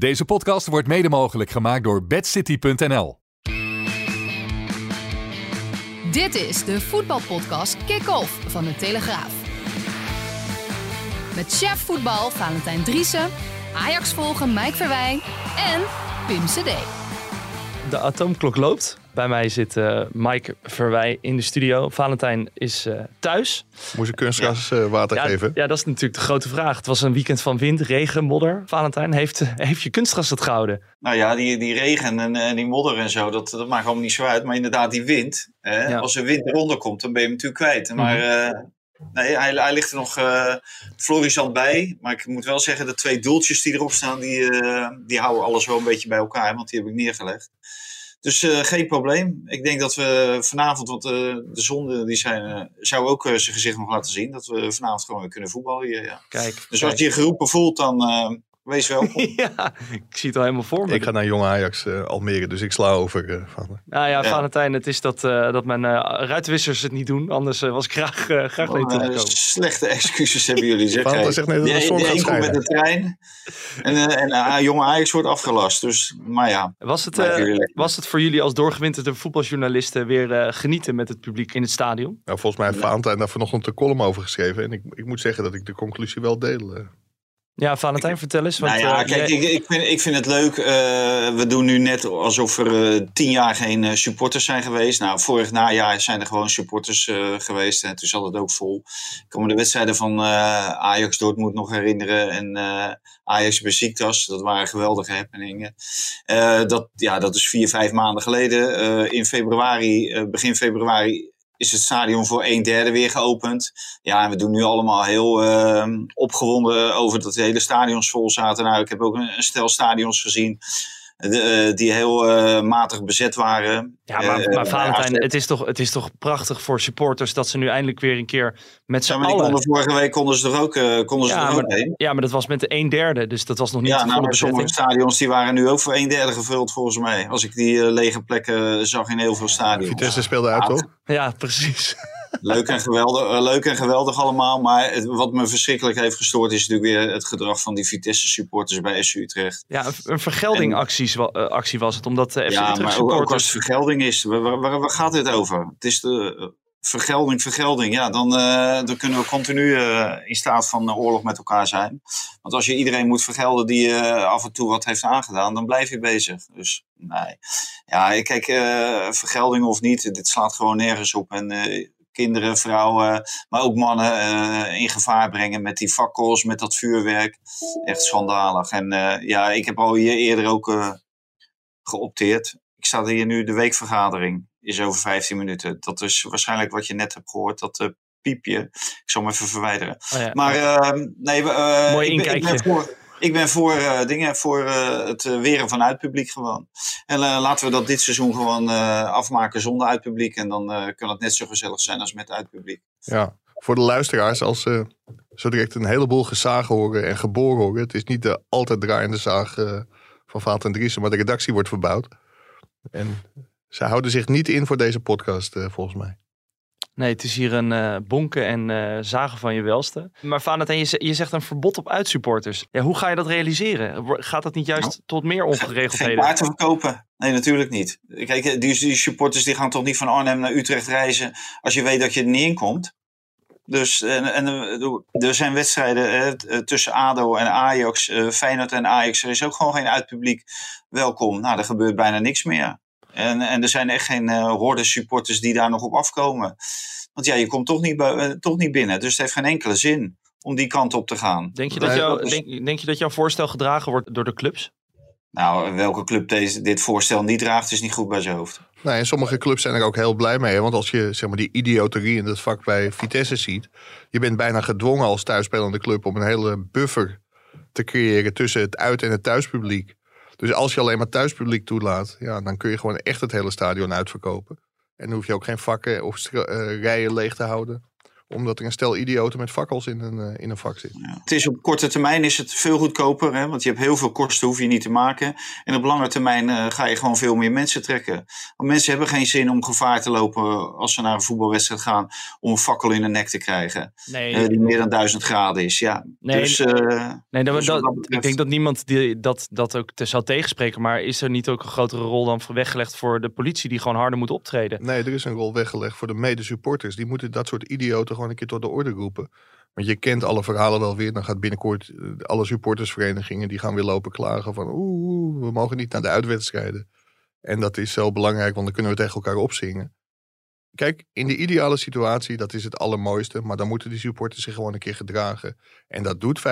Deze podcast wordt mede mogelijk gemaakt door bedcity.nl. Dit is de voetbalpodcast Kick-Off van de Telegraaf. Met chef voetbal Valentijn Driessen, Ajax volgen Mike Verwijn en Pim CD. De atoomklok loopt. Bij mij zit uh, Mike Verwij in de studio. Valentijn is uh, thuis. Moest je kunstgras ja. uh, water ja, geven? Ja, dat is natuurlijk de grote vraag. Het was een weekend van wind, regen, modder. Valentijn, heeft, heeft je kunstgras het gehouden? Nou ja, die, die regen en, en die modder en zo, dat, dat maakt allemaal niet zo uit. Maar inderdaad, die wind. Hè, ja. Als er wind eronder komt, dan ben je hem natuurlijk kwijt. Maar... Mm-hmm. Nee, hij, hij, ligt er nog uh, florissant bij. Maar ik moet wel zeggen, de twee doeltjes die erop staan, die, uh, die houden alles wel een beetje bij elkaar. Want die heb ik neergelegd. Dus uh, geen probleem. Ik denk dat we vanavond, want de zon die zijn, zou ook zijn gezicht nog laten zien. Dat we vanavond gewoon weer kunnen voetballen hier. Ja. Kijk, dus kijk. als je je geroepen voelt, dan Wees welkom. ja, ik zie het al helemaal voor me. Ik ga naar Jong Ajax uh, Almere, dus ik sla over uh, van. Nou ja, ja, Valentijn, het is dat, uh, dat mijn ruitenwissers het niet doen. Anders was ik graag, graag oh, mee Slechte excuses hebben jullie, zeg Valentijn zegt net dat de zon de, gaat de komt met de trein en, en Jong Ajax wordt afgelast. Dus, maar ja. Was het, was het voor jullie als doorgewinterde voetbaljournalisten weer genieten met het publiek in het stadion? Nou, volgens mij heeft Valentijn daar vanochtend een column over geschreven. En ik, ik moet zeggen dat ik de conclusie wel deel. Ja, Valentijn, vertel eens. Want, nou ja, kijk, jij... ik, ik, vind, ik vind het leuk. Uh, we doen nu net alsof er uh, tien jaar geen supporters zijn geweest. Nou, vorig najaar zijn er gewoon supporters geweest. En toen zat het ook vol. Ik kan me de wedstrijden van Ajax Dortmund nog herinneren. En Ajax Besiktas, dat waren geweldige happeningen. dat, ja, dat is vier, vijf maanden geleden. in februari, begin februari is het stadion voor een derde weer geopend. Ja, en we doen nu allemaal heel uh, opgewonden over dat de hele stadions vol zaten. Nou, ik heb ook een stel stadions gezien. De, uh, die heel uh, matig bezet waren. Ja, maar, maar Valentijn, het is, toch, het is toch prachtig voor supporters dat ze nu eindelijk weer een keer met z'n ja, allen... Konden, vorige week konden ze er ook, uh, konden ze ja, er maar, ook heen. Ja, maar dat was met de een derde, dus dat was nog niet ja, de volle nou, bezetting. Sommige stadions die waren nu ook voor een derde gevuld volgens mij. Als ik die lege plekken zag in heel veel stadions. Vitesse speelde uit, toch? Ja, precies. Leuk en, geweldig, leuk en geweldig allemaal. Maar het, wat me verschrikkelijk heeft gestoord is natuurlijk weer het gedrag van die Vitesse supporters bij SU Utrecht. Ja, een, vergeldingactie actie was het. Omdat de FC ja, Utrecht maar supporters... ook als het vergelding is. Waar, waar, waar, gaat dit over? Het is de vergelding, vergelding. Ja, dan, uh, dan kunnen we continu uh, in staat van oorlog met elkaar zijn. Want als je iedereen moet vergelden die af en toe wat heeft aangedaan, dan blijf je bezig. Dus nee. Ja, kijk, vergelding of niet, dit slaat gewoon nergens op. En kinderen, vrouwen, maar ook mannen uh, in gevaar brengen met die fakkels, met dat vuurwerk. Echt schandalig. En uh, ja, ik heb al hier eerder ook uh, geopteerd. Ik sta hier nu, de weekvergadering is over 15 minuten. Dat is waarschijnlijk wat je net hebt gehoord, dat piepje. Ik zal hem even verwijderen. Oh ja. Maar nee, Mooi ik, ik ben voor... Ik ben voor uh, dingen, voor uh, het uh, weren van uitpubliek gewoon. En laten we dat dit seizoen gewoon afmaken zonder uitpubliek. En dan kan het net zo gezellig zijn als met uitpubliek. Ja, voor de luisteraars, als ze zo direct een heleboel gezagen horen en geboren horen. Het is niet de altijd draaiende zaag van Vaat en Driessen, maar de redactie wordt verbouwd. En ze houden zich niet in voor deze podcast, volgens mij. Nee, het is hier een uh, bonken en uh, zagen van je welste. Maar Valentijn, je, je zegt een verbod op uitsupporters. Ja, hoe ga je dat realiseren? Gaat dat niet juist nou, tot meer ongeregeldheden? Geen kaarten verkopen? Nee, natuurlijk niet. Kijk, die, die, supporters die gaan toch niet van Arnhem naar Utrecht reizen als je weet dat je er niet in komt? Dus en, en, er zijn wedstrijden hè, tussen ADO en Ajax, uh, Feyenoord en Ajax. Er is ook gewoon geen uitpubliek welkom. Nou, er gebeurt bijna niks meer. En, en er zijn echt geen uh, horde supporters die daar nog op afkomen. Want ja, je komt toch niet, uh, toch niet binnen. Dus het heeft geen enkele zin om die kant op te gaan. Denk je dat, jou, denk, denk je dat jouw voorstel gedragen wordt door de clubs? Nou, welke club deze, dit voorstel niet draagt, is niet goed bij zijn hoofd. Nee, en sommige clubs zijn er ook heel blij mee. Want als je zeg maar, die idioterie in het vak bij Vitesse ziet. Je bent bijna gedwongen als thuisspelende club om een hele buffer te creëren tussen het uit- en het thuispubliek. Dus als je alleen maar thuispubliek toelaat, ja, dan kun je gewoon echt het hele stadion uitverkopen. En dan hoef je ook geen vakken of uh, rijen leeg te houden. Omdat er een stel idioten met fakkels in een, eh, in een vak zit. Ja. Het is op korte termijn is het veel goedkoper, hè, want je hebt heel veel kosten, hoef je niet te maken. En op lange termijn eh, ga je gewoon veel meer mensen trekken. Want mensen hebben geen zin om gevaar te lopen als ze naar een voetbalwedstrijd gaan om een fakkel in de nek te krijgen. Nee, eh, die meer dan duizend graden is. Ja. Nee, dus, eh, nee dat, dus dat- dat betreft- ik denk dat niemand die, dat, dat ook te zou tegenspreken. Maar is er niet ook een grotere rol dan weggelegd voor de politie die gewoon harder moet optreden? Nee, er is een rol weggelegd voor de mede-supporters. Die moeten dat soort idioten gewoon een keer tot de orde roepen. Want je kent alle verhalen wel weer. Dan gaat binnenkort eh, alle supportersverenigingen... die gaan weer lopen klagen van... oeh, we mogen niet naar de uitwedstrijden. En dat is zo belangrijk, want dan kunnen we tegen elkaar opzingen. Kijk, in de ideale situatie, dat is het allermooiste. Maar dan moeten die supporters zich gewoon een keer gedragen. En dat doet 95%,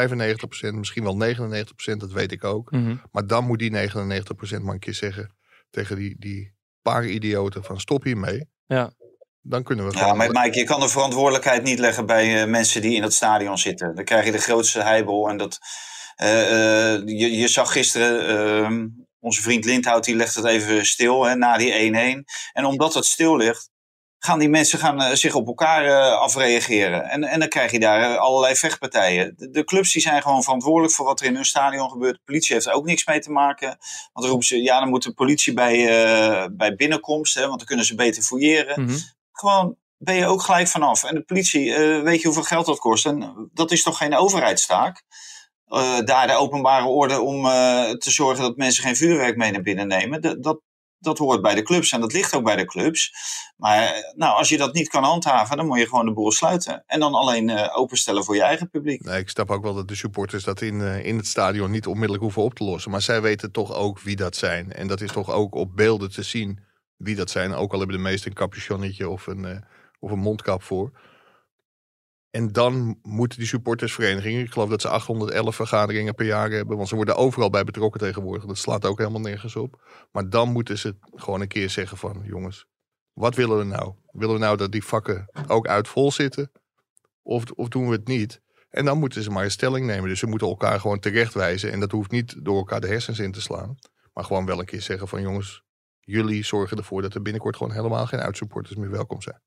misschien wel 99%, dat weet ik ook. Mhm. Maar dan moet die 99% maar een keer zeggen tegen die, die paar idioten van stop hiermee. Ja. Dan kunnen we Ja, maar Mike, je kan de verantwoordelijkheid niet leggen bij eh, mensen die in het stadion zitten. Dan krijg je de grootste heibel. En dat, eh, eh, je, je zag gisteren, ehm, onze vriend Lindhout, die legt het even stil hè, na die 1-1. En omdat het stil ligt, gaan die mensen gaan, zich op elkaar afreageren. En, en dan krijg je daar allerlei vechtpartijen. De, de clubs die zijn gewoon verantwoordelijk voor wat er in hun stadion gebeurt. De politie heeft er ook niks mee te maken. Want dan roepen ze, ja, dan moet de politie bij, eh, bij binnenkomst, hè, want dan kunnen ze beter fouilleren Mhm. Gewoon ben je ook gelijk vanaf. En de politie, eh, weet je hoeveel geld dat kost? En dat is toch geen overheidstaak? Eh, daar de openbare orde om eh, te zorgen dat mensen geen vuurwerk mee naar binnen nemen. Dat, dat, dat hoort bij de clubs en dat ligt ook bij de clubs. Maar nou, als je dat niet kan handhaven, dan moet je gewoon de boel sluiten. En dan alleen openstellen voor je eigen publiek. Nee, ik snap ook wel dat de supporters dat in, in het stadion niet onmiddellijk hoeven op te lossen. Maar zij weten toch ook wie dat zijn. En dat is toch ook op beelden te zien wie dat zijn. Ook al hebben de meesten een capuchonnetje of een, eh, of een mondkap voor. En dan moeten die supportersverenigingen, ik geloof dat ze 811 vergaderingen per jaar hebben, want ze worden overal bij betrokken tegenwoordig. Dat slaat ook helemaal nergens op. Maar dan moeten ze gewoon een keer zeggen van, jongens, wat willen we nou? Willen we nou dat die vakken ook uit vol zitten? Of, of doen we het niet? En dan moeten ze maar een stelling nemen. Dus ze moeten elkaar gewoon terechtwijzen. En dat hoeft niet door elkaar de hersens in te slaan. Maar gewoon wel een keer zeggen van jongens, jullie zorgen ervoor dat er binnenkort gewoon helemaal geen uitsupporters meer welkom zijn.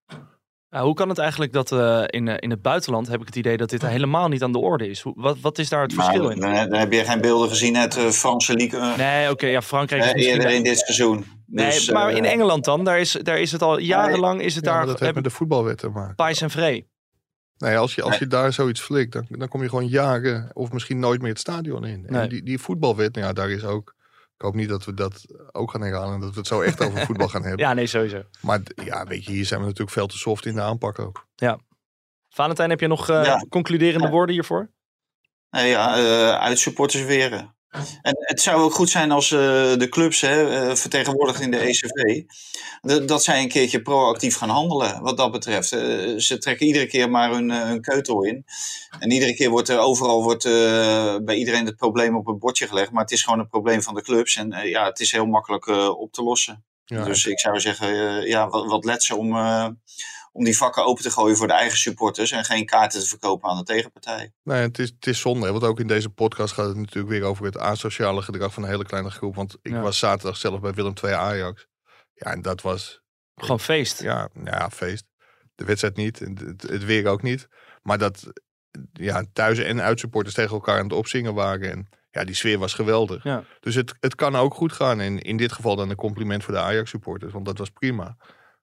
Nou, hoe kan het eigenlijk dat eh, in, eh, in het buitenland heb ik het idee dat dit helemaal niet aan de orde is? Hoe, wat, wat is daar het verschil Maar in? dan, dan heb je geen beelden gezien uit de Franse Ligue eh, Nee, oké, ja, Frankrijk is eh, misschien... eerder in dit seizoen. Dus, nee, maar in eh, Engeland dan, daar is, daar is het al jarenlang, is het Ja, daar dat heeft met de voetbalwet te maken. pais en vree. Nee, als je, als je daar zoiets flikt, dan, dan kom je gewoon jaren of misschien nooit meer het stadion in. Nee. En die, die voetbalwet, nou ja, daar is ook... Ik hoop niet dat we dat ook gaan herhalen. en Dat we het zo echt over voetbal gaan hebben. Ja, nee, sowieso. Maar ja, weet je, hier zijn we natuurlijk veel te soft in de aanpak ook. Valentijn, heb je nog eh, Ja. concluderende woorden hiervoor? Nou ja, eh uitsupporters weren. En het zou ook goed zijn als eh, de clubs, hè, eh, vertegenwoordigd in de ECV, dat zij een keertje proactief gaan handelen wat dat betreft. Eh, ze trekken iedere keer maar hun, hun keutel in. En iedere keer wordt er overal wordt, bij iedereen het probleem op het bordje gelegd. Maar het is gewoon een probleem van de clubs. En ja, het is heel makkelijk op te lossen. Ja, dus ik zou zeggen, ja, wat, wat letsen om, eh, om die vakken open te gooien voor de eigen supporters. En geen kaarten te verkopen aan de tegenpartij. Nee, het is, het is zonde. Want ook in deze podcast gaat het natuurlijk weer over het asociale gedrag van een hele kleine groep. Want ik Ja. was zaterdag zelf bij Willem II Ajax. Ja, en dat was Gewoon feest. ja, ja, feest. De wedstrijd niet, het, het weer ook niet. Maar dat ja, thuis- en uitsupporters tegen elkaar aan het opzingen waren. En ja, die sfeer was geweldig. Ja. Dus het, het kan ook goed gaan. En in dit geval dan een compliment voor de Ajax-supporters. Want dat was prima.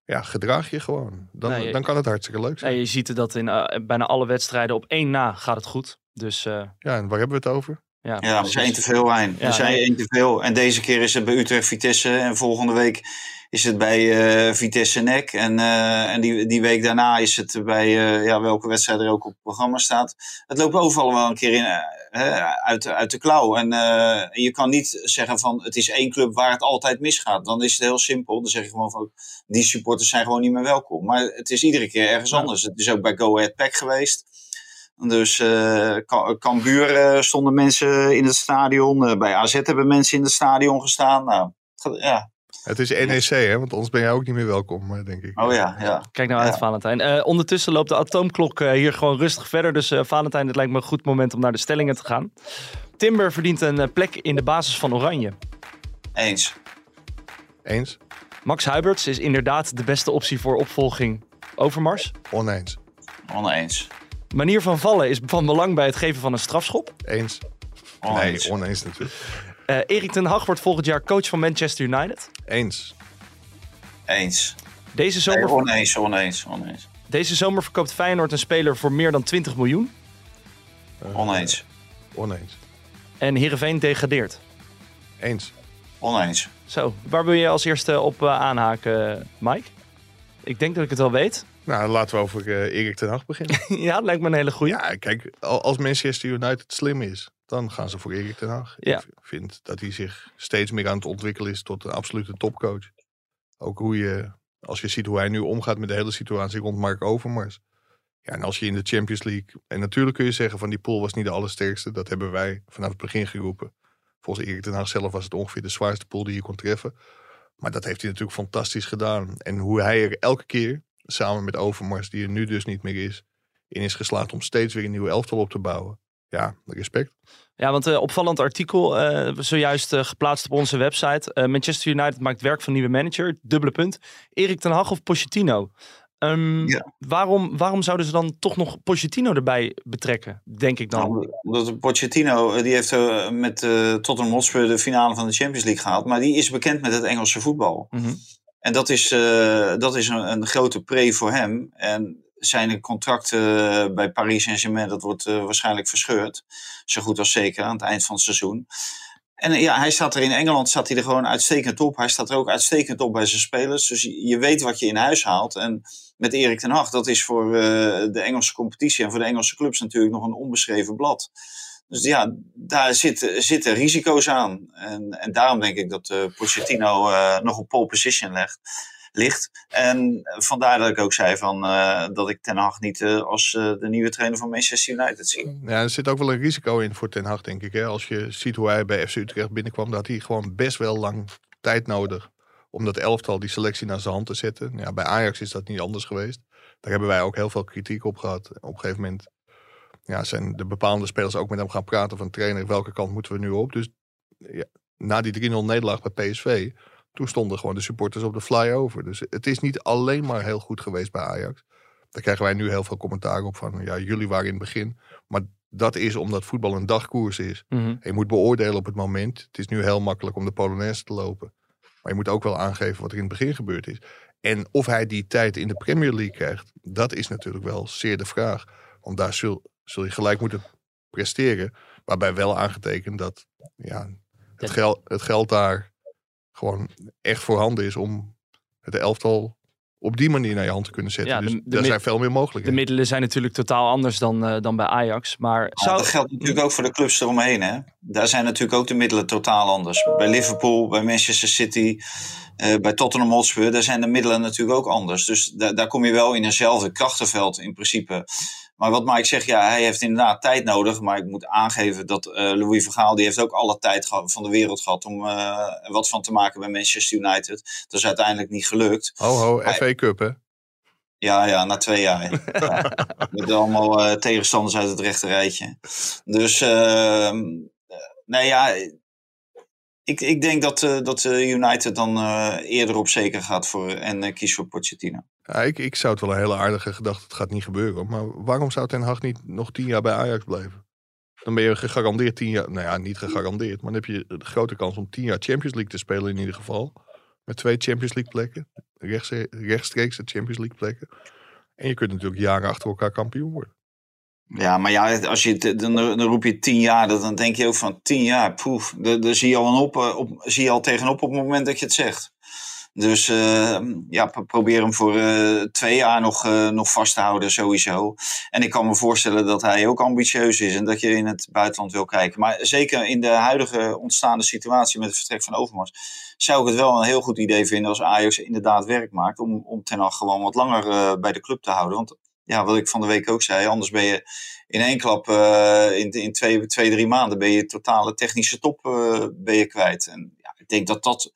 Ja, gedraag je gewoon. Dan, Nee, dan kan het hartstikke leuk zijn. Ja, je ziet dat in eh, bijna alle wedstrijden op één na gaat het goed. Dus eh, Ja, en waar hebben we het over? ja, Ja, er zijn één te veel wijn. Ja, er zijn nee. één te veel. En deze keer is het bij Utrecht Vitesse. En volgende week is het bij eh, Vitesse Nek. En, eh, en die, die week daarna is het bij eh, ja, welke wedstrijd er ook op het programma staat. Het loopt overal wel een keer in, uit, uit de klauw. En eh, je kan niet zeggen van het is één club waar het altijd misgaat. Dan is het heel simpel. Dan zeg je gewoon van die supporters zijn gewoon niet meer welkom. Maar het is iedere keer ergens Ja. anders. Het is ook bij Go Ahead Pack geweest. Dus Cambuur eh, stonden mensen in het stadion. Bij AZ hebben mensen in het stadion gestaan. Nou, ja. Het is NEC, hè? Want anders ben jij ook niet meer welkom, eh, denk ik. Oh ja, ja. kijk nou uit, Ja. Valentijn. Eh, ondertussen loopt de atoomklok eh, hier gewoon rustig verder. Dus eh, Valentijn, het lijkt me een goed moment om naar de stellingen te gaan. Timber verdient een plek in de basis van Oranje. Eens. Eens? Max Huiberts is inderdaad de beste optie voor opvolging Overmars. Oneens. Oneens. Manier van vallen is van belang bij het geven van een strafschop. Eens. Oneens. Nee, oneens natuurlijk. Eh Erik ten Hag wordt volgend jaar coach van Manchester United. Eens. Eens. Deze Nee, zomer, oneens, oneens, oneens. deze zomer verkoopt Feyenoord een speler voor meer dan 20 miljoen. Eh, Oneens. Oneens. En Heerenveen degradeert. Eens. Oneens. Zo, waar wil je als eerste op eh, aanhaken, Mike? Ik denk dat ik het wel weet. Nou, laten we over eh, Erik ten Hag beginnen. ja, dat lijkt me een hele goeie. ja, kijk, al- als Manchester United slim is, dan gaan ze voor Erik ten Hag. Ja. Ik vind dat hij zich steeds meer aan het ontwikkelen is tot een absolute topcoach. Ook hoe je, als je ziet hoe hij nu omgaat met de hele situatie rond Mark Overmars. Ja, en als je in de Champions League... En natuurlijk kun je zeggen van die pool was niet de allersterkste. Dat hebben wij vanaf het begin geroepen. Volgens Erik ten Hag zelf was het ongeveer de zwaarste pool die je kon treffen. Maar dat heeft hij natuurlijk fantastisch gedaan. En hoe hij er elke keer, samen met Overmars, die er nu dus niet meer is, in is geslaagd om steeds weer een nieuwe elftal op te bouwen. Ja, respect. Ja, want uh, opvallend artikel, uh, zojuist uh, geplaatst op onze website. Uh, Manchester United maakt werk van nieuwe manager. Dubbele punt. Erik ten Hag of Pochettino? Um, Ja. waarom, waarom zouden ze dan toch nog Pochettino erbij betrekken, denk ik dan? Nou, Omdat Pochettino, eh, die heeft eh, met eh, Tottenham Hotspur de finale van de Champions League gehaald. Maar die is bekend met het Engelse voetbal. Mhm. En dat is, eh, dat is een, een grote pre voor hem. En zijn contract eh, bij Paris Saint-Germain, dat wordt eh, waarschijnlijk verscheurd. Zo goed als zeker aan het eind van het seizoen. En eh, ja, hij staat er in Engeland staat hij er gewoon uitstekend op. Hij staat er ook uitstekend op bij zijn spelers. Dus je, weet wat je in huis haalt. En met Erik ten Hag, dat is voor de Engelse competitie en voor de Engelse clubs natuurlijk nog een onbeschreven blad. Dus ja, daar zitten, zitten risico's aan. En, en daarom denk ik dat uh, Pochettino nog op pole position legt, ligt. En vandaar dat ik ook zei van, uh, dat ik Ten Hag niet als de nieuwe trainer van Manchester United zie. Ja, er zit ook wel een risico in voor Ten Hag, denk ik. Hè? Als je ziet hoe hij bij FC Utrecht binnenkwam, dat hij gewoon best wel lang tijd nodig om dat elftal, die selectie naar zijn hand te zetten. Ja, bij Ajax is dat niet anders geweest. Daar hebben wij ook heel veel kritiek op gehad. Op een gegeven moment ja, zijn de bepaalde spelers ook met hem gaan praten van trainer, welke kant moeten we nu op? Dus ja, na die 3-0 nederlaag bij PSV, toen stonden gewoon de supporters op de flyover. Dus het is niet alleen maar heel goed geweest bij Ajax. Daar krijgen wij nu heel veel commentaar op van, ja, jullie waren in het begin. Maar dat is omdat voetbal een dagkoers is. Mm -hmm. Je moet beoordelen op het moment. Het is nu heel makkelijk om de Polonaise te lopen. Maar je moet ook wel aangeven wat er in het begin gebeurd is. En of hij die tijd in de Premier League krijgt, dat is natuurlijk wel zeer de vraag. Want daar zul, zul je gelijk moeten presteren. Waarbij wel aangetekend dat ja, het, geld, het geld daar gewoon echt voorhanden is om het elftal op die manier naar je hand te kunnen zetten. Ja, de- dus de er mi- zijn veel meer De mogelijkheden. middelen zijn natuurlijk totaal anders dan, eh, dan bij Ajax. Maar Maar zou... dat geldt natuurlijk ook voor de clubs eromheen. Hè? Daar zijn natuurlijk ook de middelen totaal anders. Bij Liverpool, bij Manchester City, eh, bij Tottenham Hotspur, daar zijn de middelen natuurlijk ook anders. Dus da- daar kom je wel in eenzelfde krachtenveld in principe. Maar wat Mike zegt, ja, hij heeft inderdaad tijd nodig. Maar ik moet aangeven dat eh, Louis Vergaal, die heeft ook alle tijd van de wereld gehad om er wat van te maken bij Manchester United. Dat is uiteindelijk niet gelukt. Ho, ho, FA Cup hè. Ja, ja, na twee jaar. ja. Met allemaal eh, tegenstanders uit het rechte rijtje. Dus, ehm, eh, nee ja, ik, ik denk dat, dat United dan eerder op zeker gaat voor, en kiest voor Pochettino. Ja, ik, ik zou het wel een hele aardige gedachte, het gaat niet gebeuren. Maar waarom zou Ten Hag niet nog tien jaar bij Ajax blijven? Dan ben je gegarandeerd tien jaar, nou ja, niet gegarandeerd. Maar dan heb je de grote kans om tien jaar Champions League te spelen in ieder geval. Met twee Champions League plekken. Rechts, rechtstreeks de Champions League plekken. En je kunt natuurlijk jaren achter elkaar kampioen worden. Ja, maar ja, als je, dan, dan roep je tien jaar, dan denk je ook van tien jaar, poef. Daar zie je al, op, eh, op, zie je al tegenop op het moment dat je het zegt. Dus eh, ja, pro- probeer hem voor eh, twee jaar nog, eh, nog vast te houden, sowieso. En ik kan me voorstellen dat hij ook ambitieus is en dat je in het buitenland wil kijken. Maar zeker in de huidige ontstaande situatie met het vertrek van Overmars, zou ik het wel een heel goed idee vinden als Ajax inderdaad werk maakt om, om Ten Hag gewoon wat langer eh, bij de club te houden. Want ja, wat ik van de week ook zei, anders ben je in één klap, in, in twee, twee, drie maanden, ben je totale technische top ben je kwijt. En ja, ik denk dat dat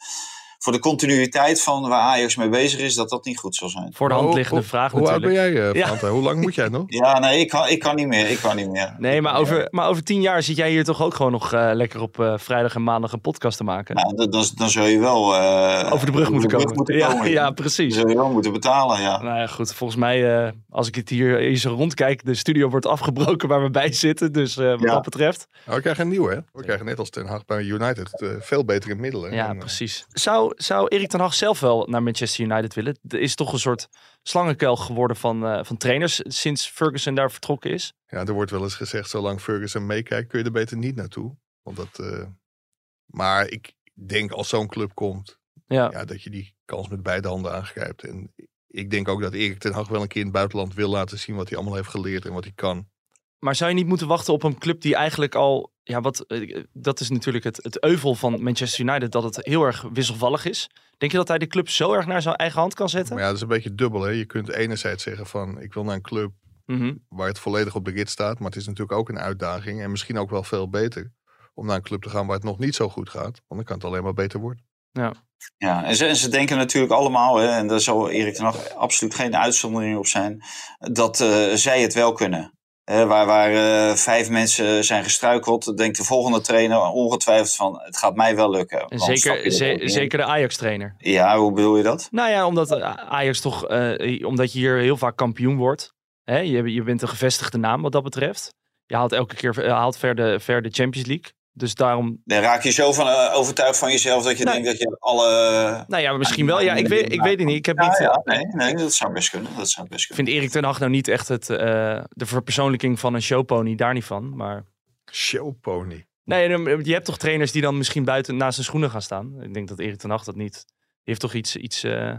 voor de continuïteit van waar Ajax mee bezig is, dat dat niet goed zal zijn. Voor de hand liggende hoe- vraag Hoe oud ben natuurlijk. jij, eh, Ja. Hoe lang moet jij nog? Ja, nee, ik kan, ik kan niet meer. Ik kan niet meer. Nee, maar over, maar over tien jaar zit jij hier toch ook gewoon nog eh, lekker op eh, vrijdag en maandag een podcast te maken. Nou, dan, dan, dan zul je wel... eh, over de brug moeten komen. moeten ja, komen. ja, Dan precies. zul je wel moeten betalen, ja. Nou ja, goed. Volgens mij, eh, als ik het hier eens rondkijk, de studio wordt afgebroken waar we bij zitten. Dus eh, wat Ja. dat betreft. Oh, we krijgen een nieuwe, hè? We krijgen net als Ten Hag bij United veel betere middelen. Ja, En, precies. Zou, zou Erik ten Hag zelf wel naar Manchester United willen? Er is toch een soort slangenkuil geworden van, eh, van trainers sinds Ferguson daar vertrokken is. Ja, er wordt wel eens gezegd, zolang Ferguson meekijkt, kun je er beter niet naartoe. Want dat, eh, maar ik denk als zo'n club komt, Ja. ja, dat je die kans met beide handen aangrijpt. En ik denk ook dat Erik ten Hag wel een keer in het buitenland wil laten zien wat hij allemaal heeft geleerd en wat hij kan. Maar zou je niet moeten wachten op een club die eigenlijk al... Ja, wat, eh, dat is natuurlijk het, het euvel van Manchester United, dat het heel erg wisselvallig is. Denk je dat hij de club zo erg naar zijn eigen hand kan zetten? Maar ja, dat is een beetje dubbel. Hè? Je kunt enerzijds zeggen van, ik wil naar een club Mhm. waar het volledig op de rit staat. Maar het is natuurlijk ook een uitdaging en misschien ook wel veel beter om naar een club te gaan waar het nog niet zo goed gaat. Want dan kan het alleen maar beter worden. Ja, en ze, en ze denken natuurlijk allemaal, hè, en daar zal Erik ten Hag absoluut geen uitzondering op zijn, dat eh, zij het wel kunnen. Hè, waar waar eh, vijf mensen zijn gestruikeld, denkt de volgende trainer ongetwijfeld van, het gaat mij wel lukken. Zeker, er ze- de Ajax-trainer. Ja, hoe bedoel je dat? Nou ja, omdat eh, Ajax toch, eh, omdat je hier heel vaak kampioen wordt. Hè? Je, je bent een gevestigde naam wat dat betreft. Je haalt elke keer haalt ver, de, ver de Champions League. Dus daarom, Dan raak je zo van, eh, overtuigd van jezelf dat je Nee. denkt dat je alle... nou ja, misschien wel. Ja, ik weet, ik weet het niet. Ik heb Ja, niet, ja, nee, nee, dat zou best kunnen. Dat zou best Ik kunnen. vind Erik ten Hag nou niet echt het, eh, de verpersoonlijking van een showpony, daar niet van. Maar Showpony. nee, je hebt toch trainers die dan misschien buiten naast zijn schoenen gaan staan. Ik denk dat Erik ten Hag dat niet. Die heeft toch iets, iets eh,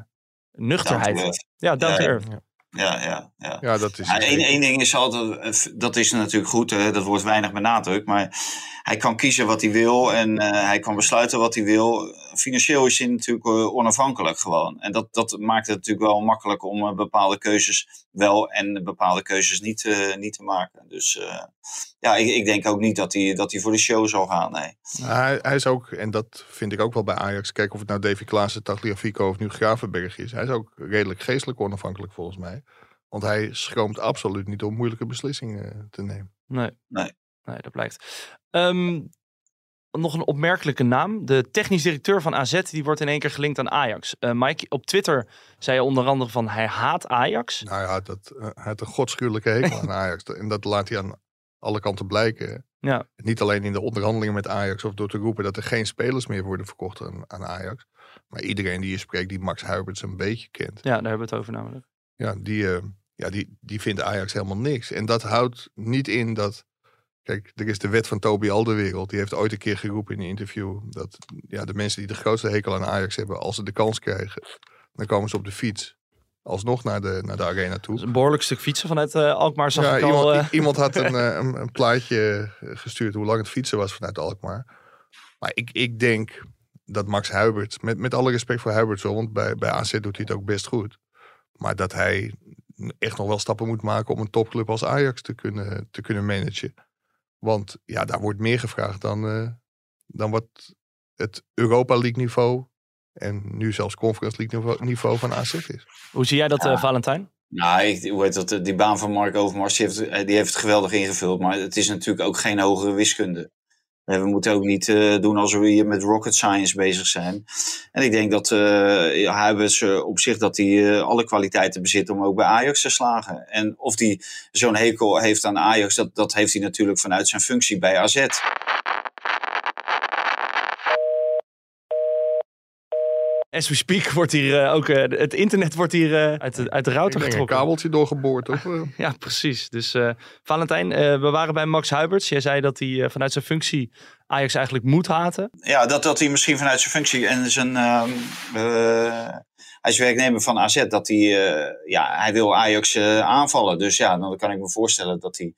nuchterheid. Down. Ja, down Ja. Ja, ja, ja. Ja, dat is Ja, één ding is altijd, eh, dat is natuurlijk goed, hè, dat wordt weinig benadrukt, maar hij kan kiezen wat hij wil en eh, hij kan besluiten wat hij wil. Financieel is hij natuurlijk eh, onafhankelijk gewoon. En dat, dat maakt het natuurlijk wel makkelijk om eh, bepaalde keuzes wel en bepaalde keuzes niet, eh, niet te maken. Dus eh, ja, ik, ik denk ook niet dat hij, dat hij voor de show zal gaan, nee. Hij, hij is ook, en dat vind ik ook wel bij Ajax, kijk of het nou Davy Klaassen, Tagliafico of nu Gravenberg is. Hij is ook redelijk geestelijk onafhankelijk volgens mij. Want hij schroomt absoluut niet om moeilijke beslissingen te nemen. Nee. Nee. Nee, dat blijkt. Ehm, nog een opmerkelijke naam. De technisch directeur van AZ die wordt in één keer gelinkt aan Ajax. Eh, Mike, op Twitter zei je onder andere van hij haat Ajax. Nou ja, dat, eh, hij had een godschuwelijke hekel aan Ajax. En dat laat hij aan alle kanten blijken. Ja. Niet alleen in de onderhandelingen met Ajax of door te roepen dat er geen spelers meer worden verkocht aan, aan Ajax. Maar iedereen die je spreekt die Max Huiberts een beetje kent. ja, daar hebben we het over namelijk. Ja, die, eh, ja die, die vindt Ajax helemaal niks. En dat houdt niet in dat. Kijk, er is de wet van Toby Alderwereld. Die heeft ooit een keer geroepen in een interview. Dat ja, de mensen die de grootste hekel aan Ajax hebben, als ze de kans krijgen, dan komen ze op de fiets. Alsnog naar de, naar de arena toe. Een behoorlijk stuk fietsen vanuit eh, Alkmaar. Zag Ja, ik al, iemand, eh, i- iemand had een, eh, een, een plaatje eh, gestuurd hoe lang het fietsen was vanuit Alkmaar. Maar ik, ik denk dat Max Huibert, met, met alle respect voor Huibert zo, want bij, bij AZ doet hij het ook best goed. Maar dat hij echt nog wel stappen moet maken om een topclub als Ajax te kunnen, te kunnen managen. Want ja, daar wordt meer gevraagd dan, eh, dan wat het Europa League niveau en nu zelfs Conference League niveau, niveau van AZ is. hoe zie jij dat, eh, Valentijn? Nou, ik, hoe heet dat, die baan van Mark Overmars, die heeft, eh, die heeft het geweldig ingevuld. Maar het is natuurlijk ook geen hogere wiskunde. Eh, We moeten ook niet eh, doen alsof we hier met rocket science bezig zijn. En ik denk dat uh, Huibers uh, op zich dat hij alle kwaliteiten bezit om ook bij Ajax te slagen. En of hij zo'n hekel heeft aan Ajax, dat, dat heeft hij natuurlijk vanuit zijn functie bij AZ. As we speak wordt hier uh, ook, uh, het internet wordt hier uh, uit, de, uit de router getrokken. een kabeltje doorgeboord. Of, ja, precies. Dus Valentijn, we waren bij Max Huiberts. Jij zei dat hij vanuit zijn functie Ajax eigenlijk moet haten. Ja, dat, dat hij misschien vanuit zijn functie en zijn... Uh, hij is werknemer van AZ, dat hij... ja, hij wil Ajax aanvallen. Dus ja, dan kan ik me voorstellen dat hij...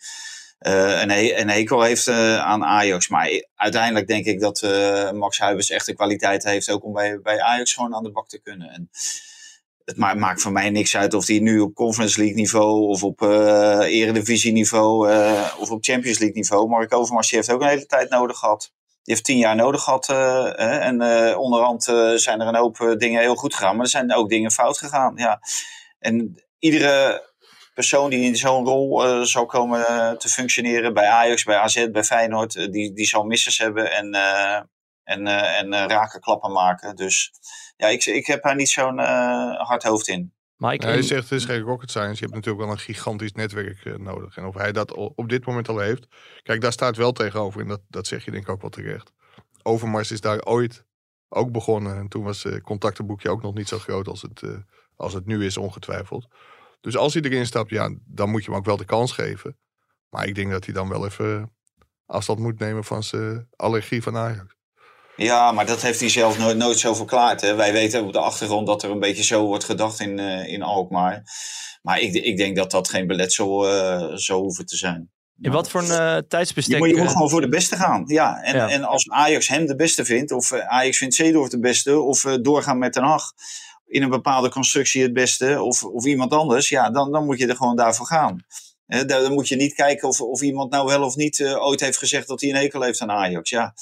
Uh, een, he hekel heeft uh, aan Ajax. Maar uiteindelijk denk ik dat uh, Max Huibers echt de kwaliteit heeft ook om bij, bij Ajax gewoon aan de bak te kunnen. En het ma maakt voor mij niks uit of hij nu op Conference League niveau of op Eredivisie niveau of op Champions League niveau. Mark Overmars heeft ook een hele tijd nodig gehad Die heeft tien jaar nodig gehad. Uh, en onderhand zijn er een hoop dingen heel goed gegaan. Maar er zijn ook dingen fout gegaan. Ja. En iedere persoon die in zo'n rol zou komen te functioneren. Bij Ajax, bij AZ, bij Feyenoord. die, die zal missers hebben. En, en, en raken klappen maken. Dus ja, ik, ik heb daar niet zo'n hard hoofd in. Mike, hij zegt het is geen rocket science. Je hebt natuurlijk wel een gigantisch netwerk uh, nodig. En of hij dat op dit moment al heeft. Kijk, daar staat wel tegenover. En dat, dat zeg je denk ik ook wel terecht. Overmars is daar ooit ook begonnen. En toen was het uh, contactenboekje ook nog niet zo groot als het, uh, als het nu is, ongetwijfeld. Dus als hij erin stapt, ja, dan moet je hem ook wel de kans geven. Maar ik denk dat hij dan wel even afstand moet nemen van zijn allergie van Ajax. Ja, maar dat heeft hij zelf nooit, nooit zo verklaard. Hè. Wij weten op de achtergrond dat er een beetje zo wordt gedacht in, uh, in Alkmaar. Maar ik, ik denk dat dat geen beletsel uh, zou hoeven te zijn. In wat voor een uh, tijdsbestek? Je moet, je moet gewoon voor de beste gaan. Ja. En, ja. en als Ajax hem de beste vindt, of Ajax vindt Zeedorf de beste, of doorgaan met Den Haag in een bepaalde constructie het beste, of, of iemand anders, ja, dan, dan moet je er gewoon daarvoor gaan. dan moet je niet kijken of, of iemand nou wel of niet ooit heeft gezegd dat hij een hekel heeft aan Ajax. Ja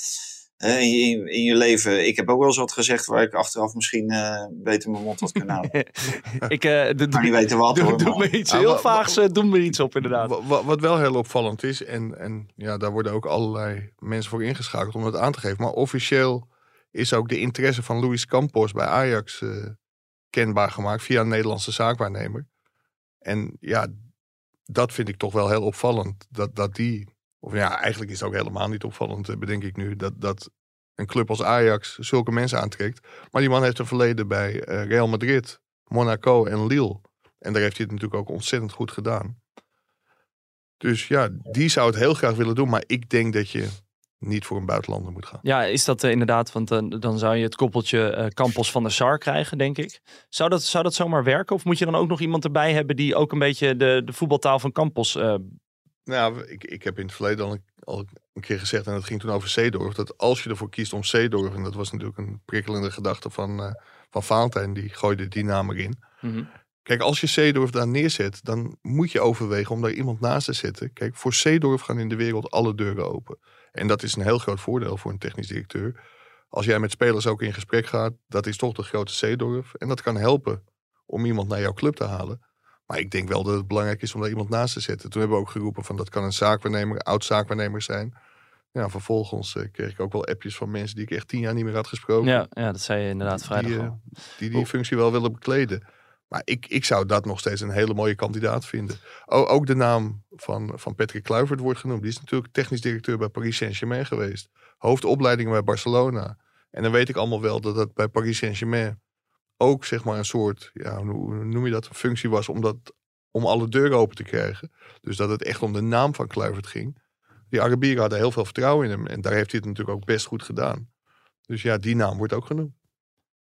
in je, in je leven. Ik heb ook wel eens wat gezegd waar ik achteraf misschien uh, beter mijn mond had kunnen houden. ik uh, doe, niet weten wat. Doe, doe me iets heel vaags, uh, doe me iets op inderdaad. Wat, wat, wel heel opvallend is, en, en ja, daar worden ook allerlei mensen voor ingeschakeld om dat aan te geven. Maar officieel is ook de interesse van Luis Campos bij Ajax kenbaar gemaakt via een Nederlandse zaakwaarnemer. En ja, dat vind ik toch wel heel opvallend. Dat, dat die of ja, eigenlijk is het ook helemaal niet opvallend, eh, bedenk ik nu, dat, dat een club als Ajax zulke mensen aantrekt. Maar die man heeft een verleden bij uh, Real Madrid, Monaco en Lille. En daar heeft hij het natuurlijk ook ontzettend goed gedaan. Dus ja, die zou het heel graag willen doen. Maar ik denk dat je niet voor een buitenlander moet gaan. Ja, is dat uh, inderdaad? Want uh, dan zou je het koppeltje uh, Campos van der Sar krijgen, denk ik. Zou dat, zou dat zomaar werken? Of moet je dan ook nog iemand erbij hebben die ook een beetje de, de voetbaltaal van Campos nou, ik, ik heb in het verleden al een, al een keer gezegd, en dat ging toen over Zeedorf, dat als je ervoor kiest om Zeedorf, en dat was natuurlijk een prikkelende gedachte van, van Valentijn, die gooide die naam erin. Mm Kijk, als je Zeedorf daar neerzet, dan moet je overwegen om daar iemand naast te zetten. Kijk, voor Zeedorf gaan in de wereld alle deuren open. En dat is een heel groot voordeel voor een technisch directeur. Als jij met spelers ook in gesprek gaat, dat is toch de grote Zeedorf. En dat kan helpen om iemand naar jouw club te halen. Maar ik denk wel dat het belangrijk is om daar iemand naast te zetten. Toen hebben we ook geroepen van dat kan een zaakwaarnemer, oud zaakwaarnemer zijn. Ja, vervolgens uh, kreeg ik ook wel appjes van mensen die ik echt tien jaar niet meer had gesproken. Ja, ja dat zei je inderdaad vrijdag die, uh, die die functie wel willen bekleden. Maar ik, ik zou dat nog steeds een hele mooie kandidaat vinden. Ook de naam van, van Patrick Kluivert wordt genoemd. Die is natuurlijk technisch directeur bij Paris Saint-Germain geweest. Hoofdopleidingen bij Barcelona. En dan weet ik allemaal wel dat dat bij Paris Saint-Germain ook zeg maar een soort, ja, hoe noem je dat, functie was om, dat, om alle deuren open te krijgen. Dus dat het echt om de naam van Kluivert ging. Die Arabieren hadden heel veel vertrouwen in hem en daar heeft hij het natuurlijk ook best goed gedaan. Dus ja, die naam wordt ook genoemd.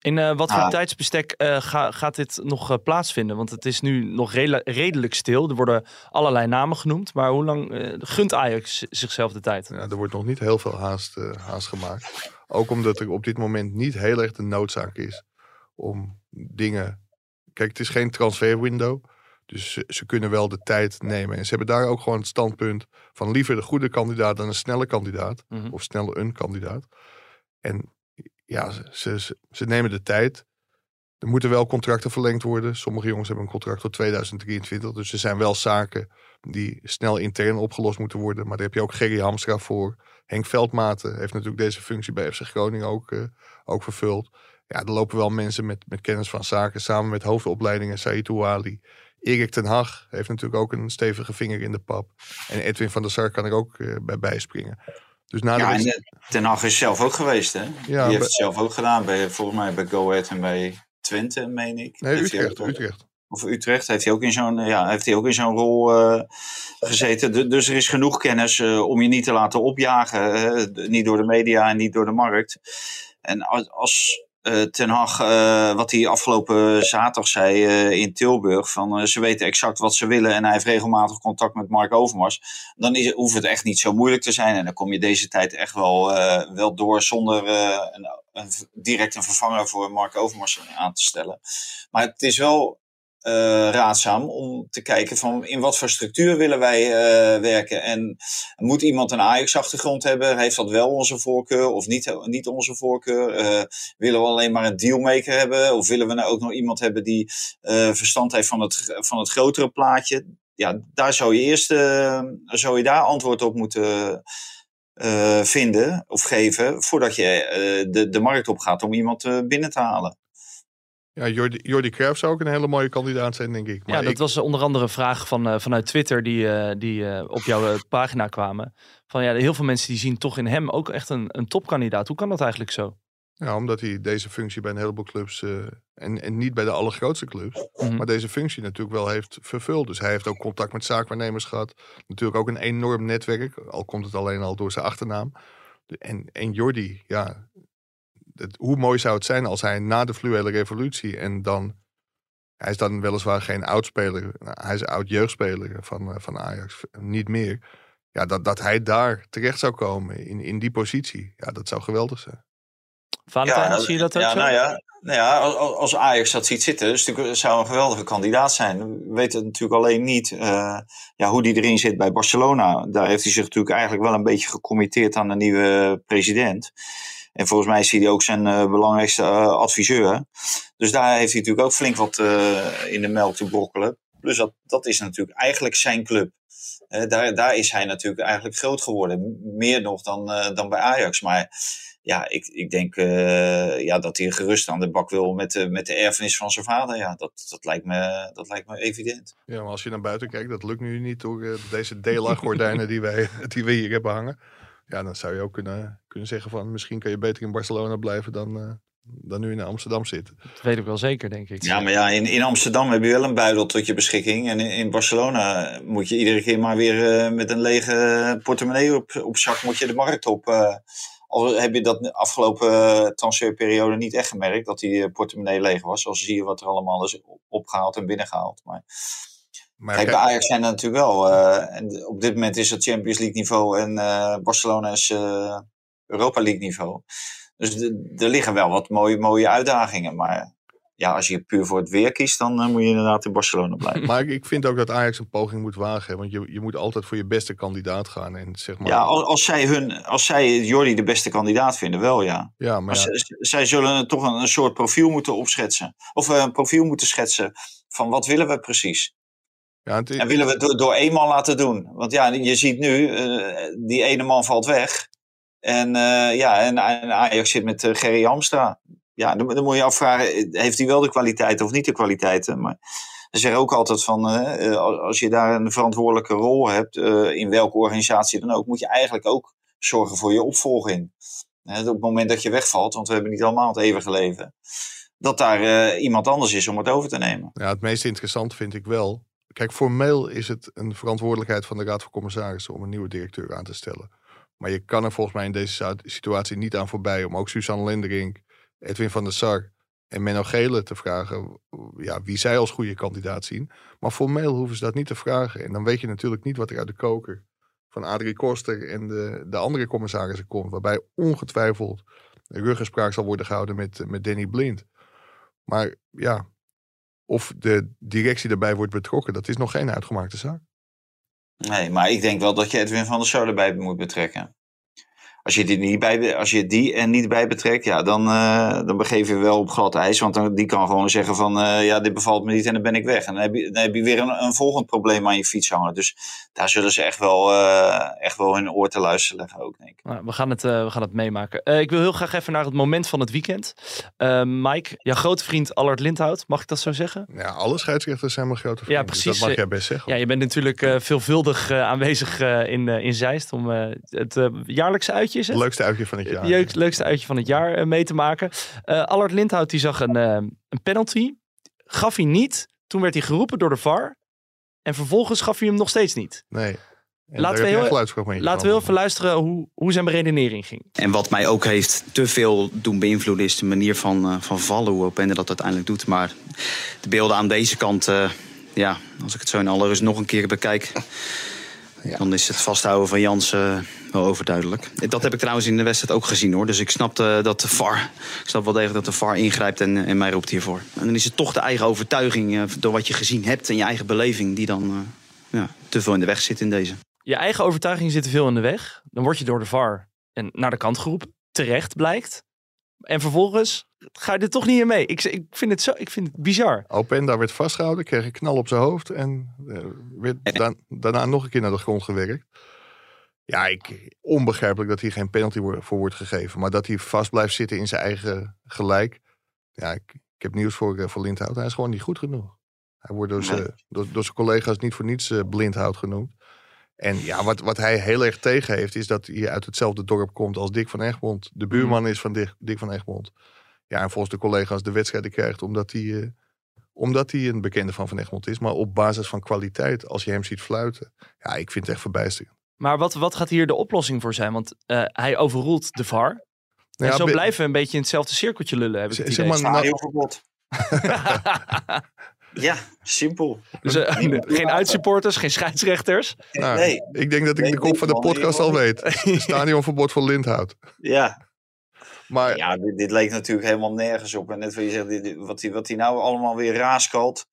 In uh, wat voor ah. tijdsbestek uh, ga, gaat dit nog uh, plaatsvinden? Want het is nu nog redelijk stil. Er worden allerlei namen genoemd. Maar hoe lang gunt Ajax zichzelf de tijd? Ja, er wordt nog niet heel veel haast, haast gemaakt. Ook omdat er op dit moment niet heel erg de noodzaak is om dingen. Kijk, het is geen transferwindow. Dus ze, ze, kunnen wel de tijd nemen. En ze hebben daar ook gewoon het standpunt van liever de goede kandidaat dan een snelle kandidaat. Mhm. Of snelle een kandidaat. En ja, ze, ze, nemen de tijd. Er moeten wel contracten verlengd worden. Sommige jongens hebben een contract tot 2023. Dus er zijn wel zaken die snel intern opgelost moeten worden. Maar daar heb je ook Gerry Hamstra voor. Henk Veldmaten heeft natuurlijk deze functie bij FC Groningen ook, uh, ook vervuld ja, er lopen wel mensen met, met kennis van zaken samen met hoofdopleidingen. Said Ouali. Erik ten Hag heeft natuurlijk ook een stevige vinger in de pap. En Edwin van der Sar kan er ook uh, bij bijspringen. Dus na ja, en eh, Ten Hag is zelf ook geweest, hè? Die heeft het zelf ook gedaan, bij, volgens mij bij Go Ahead en bij Twente, meen ik. Nee, Utrecht, Utrecht. Of Utrecht heeft hij ook in zo'n ja, heeft hij ook in zo'n rol uh, gezeten. dus er is genoeg kennis uh, om je niet te laten opjagen. niet door de media en niet door de markt. En als, als uh, Ten Hag, uh, wat hij afgelopen zaterdag zei uh, in Tilburg, van ze weten exact wat ze willen en hij heeft regelmatig contact met Mark Overmars, dan is, hoeft het echt niet zo moeilijk te zijn en dan kom je deze tijd echt wel, wel door zonder een, een, direct een vervanger voor Mark Overmars aan te stellen. Maar het is wel raadzaam om te kijken van in wat voor structuur willen wij werken. En moet iemand een Ajax-achtergrond hebben? Heeft dat wel onze voorkeur of niet, niet onze voorkeur? willen we alleen maar een dealmaker hebben? Of willen we nou ook nog iemand hebben die verstand heeft van het, van het grotere plaatje? Ja, daar zou je eerst zou je daar antwoord op moeten vinden of geven voordat je de, de markt op gaat om iemand binnen te halen. Ja, Jordi, Jordi Cruijff zou ook een hele mooie kandidaat zijn, denk ik. Maar ja, dat was onder andere een vraag van, vanuit Twitter die, die op jouw pagina kwamen. Van ja, heel veel mensen die zien toch in hem ook echt een, een topkandidaat. Hoe kan dat eigenlijk zo? Ja, omdat hij deze functie bij een heleboel clubs en, en niet bij de allergrootste clubs, mm maar deze functie natuurlijk wel heeft vervuld. Dus hij heeft ook contact met zaakwaarnemers gehad. Natuurlijk ook een enorm netwerk, al komt het alleen al door zijn achternaam. En, en Jordi, ja, het, hoe mooi zou het zijn als hij na de fluwele revolutie en dan, hij is dan weliswaar geen oudspeler, nou, hij is oud jeugdspeler van, eh, van Ajax, niet meer. Ja, dat, dat hij daar terecht zou komen in, in die positie, ja, dat zou geweldig zijn. Valentijn, ja, zie je dat ook ja, zo? Nou ja, nou ja, als Ajax dat ziet zitten, dus het zou een geweldige kandidaat zijn. We weten natuurlijk alleen niet uh, ja, hoe die erin zit bij Barcelona. Daar heeft hij zich natuurlijk eigenlijk wel een beetje gecommitteerd aan de nieuwe president. En volgens mij is hij ook zijn uh, belangrijkste uh, adviseur. Dus daar heeft hij natuurlijk ook flink wat in de melk te brokkelen. Dus dat, dat is natuurlijk eigenlijk zijn club. daar, daar is hij natuurlijk eigenlijk groot geworden. Meer nog dan, dan bij Ajax. Maar ja, ik, ik denk ja, dat hij gerust aan de bak wil met, de, met de erfenis van zijn vader. Ja, dat, dat, lijkt me, dat lijkt me evident. Ja, maar als je naar buiten kijkt, dat lukt nu niet door deze DLA-gordijnen die, wij, die we hier hebben hangen. Ja, dan zou je ook kunnen, kunnen zeggen van misschien kan je beter in Barcelona blijven dan, uh, dan nu in Amsterdam zitten. Dat weet ik wel zeker, denk ik. Ja, maar ja, in, in Amsterdam heb je wel een buidel tot je beschikking. En in, in Barcelona moet je iedere keer maar weer met een lege portemonnee op, op zak moet je de markt op al heb je dat de afgelopen transferperiode niet echt gemerkt, dat die eh, portemonnee leeg was. Zoals zie je wat er allemaal is opgehaald en binnengehaald. Maar, maar kijk, bij Ajax zijn er natuurlijk wel. Uh, en op dit moment is het Champions League niveau en Barcelona is Europa League niveau. Dus er liggen wel wat mooie, mooie uitdagingen. Maar ja, als je puur voor het weer kiest, dan moet je inderdaad in Barcelona blijven. Maar ik vind ook dat Ajax een poging moet wagen. Want je, je moet altijd voor je beste kandidaat gaan. En zeg maar... Ja, als, als zij, hun, als zij Jordi de beste kandidaat vinden, wel ja. ja, maar, ja. zij zullen toch een, een, soort profiel moeten opschetsen. Of een profiel moeten schetsen van wat willen we precies. Ja, het, en willen we het door, één man laten doen. Want ja, je ziet nu, uh, die ene man valt weg. En, ja, en, en Ajax zit met Gerry Hamstra ja, dan, dan, moet je afvragen, heeft hij wel de kwaliteiten of niet de kwaliteiten? Maar ze zeggen ook altijd van, uh, als je daar een verantwoordelijke rol hebt, uh, in welke organisatie dan ook, moet je eigenlijk ook zorgen voor je opvolging. Uh, op het moment dat je wegvalt, want we hebben niet allemaal het eeuwige leven, dat daar iemand anders is om het over te nemen. Ja, het meest interessant vind ik wel. Kijk, formeel is het een verantwoordelijkheid van de Raad van Commissarissen om een nieuwe directeur aan te stellen. Maar je kan er volgens mij in deze situatie niet aan voorbij om ook Suzanne Lindering Edwin van der Sar en Menno Gele te vragen ja, wie zij als goede kandidaat zien. Maar formeel hoeven ze dat niet te vragen. En dan weet je natuurlijk niet wat er uit de koker van Adrie Koster en de, de andere commissarissen komt. Waarbij ongetwijfeld ruggespraak zal worden gehouden met, met Danny Blind. Maar ja, of de directie daarbij wordt betrokken, dat is nog geen uitgemaakte zaak. Nee, maar ik denk wel dat je Edwin van der Sar erbij moet betrekken. Als je die, niet bij, als je die er niet bij betrekt, ja, dan, uh, dan begeef je wel op glad ijs. Want dan, die kan gewoon zeggen van, uh, ja, dit bevalt me niet en dan ben ik weg. En dan heb je, dan heb je weer een, een volgend probleem aan je fiets hangen. Dus daar zullen ze echt wel, uh, echt wel hun oor te luisteren leggen ook, denk ik. Nou, we, gaan het, we gaan het meemaken. ik wil heel graag even naar het moment van het weekend. Mike, jouw grote vriend Allard Lindhout, mag ik dat zo zeggen? Ja, alle scheidsrechters zijn mijn grote vrienden. Ja, precies. Dus dat mag jij best zeggen. Ja, je bent natuurlijk veelvuldig aanwezig in, in Zeist om het jaarlijkse uitje het leukste uitje van het jaar. Het leukste uitje van het jaar uh, mee te maken. Uh, Allard Lindhout die zag een, uh, een penalty. Gaf hij niet. Toen werd hij geroepen door de VAR. En vervolgens gaf hij hem nog steeds niet. Nee. laten we, heel, laten we heel even luisteren hoe, hoe zijn beredenering ging. En wat mij ook heeft te veel doen beïnvloeden... is de manier van, van vallen, hoe Opende dat uiteindelijk doet. Maar de beelden aan deze kant... ja, als ik het zo in alle rust nog een keer bekijk Ja. Dan is het vasthouden van Jans uh, wel overduidelijk. Dat heb ik trouwens in de wedstrijd ook gezien hoor. Dus ik snap dat de VAR, ik snap wel degelijk dat de VAR ingrijpt en, en mij roept hiervoor. En dan is het toch de eigen overtuiging uh, door wat je gezien hebt en je eigen beleving die dan uh, ja, te veel in de weg zit in deze. Je eigen overtuiging zit te veel in de weg. Dan word je door de VAR en naar de kant geroepen. Terecht blijkt. En vervolgens ga je er toch niet in mee. Ik, ik, vind, het zo, ik vind het bizar. Openda werd vastgehouden, kreeg een knal op zijn hoofd en uh, werd da daarna nog een keer naar de grond gewerkt. Ja, ik, onbegrijpelijk dat hier geen penalty voor wordt gegeven. Maar dat hij vast blijft zitten in zijn eigen gelijk. Ja, ik, ik heb nieuws voor, uh, voor Lindhout. Hij is gewoon niet goed genoeg. Hij wordt door, zijn, door, door zijn collega's niet voor niets uh, blindhout genoemd. En ja, wat, wat hij heel erg tegen heeft, is dat hij uit hetzelfde dorp komt als Dick van Egmond. De buurman is van Dick, Dick van Egmond. Ja, en volgens de collega's de wedstrijden krijgt omdat hij, uh, omdat hij een bekende van Van Egmond is. Maar op basis van kwaliteit, als je hem ziet fluiten. Ja, ik vind het echt verbijsterend. Maar wat, wat gaat hier de oplossing voor zijn? Want uh, hij overroelt de VAR. En ja, zo blijven we een beetje in hetzelfde cirkeltje lullen. Heb ik het zeg maar, Stadionverbod. Ja, simpel. Dus uh, geen uitsupporters, geen scheidsrechters. Nou, nee. Ik denk dat ik nee, de kop van de podcast al weet. Stadionverbod voor Lindhout. Ja. Maar, ja, dit, dit, leek natuurlijk helemaal nergens op. En net wat je zegt, dit, wat hij wat nou allemaal weer raaskalt.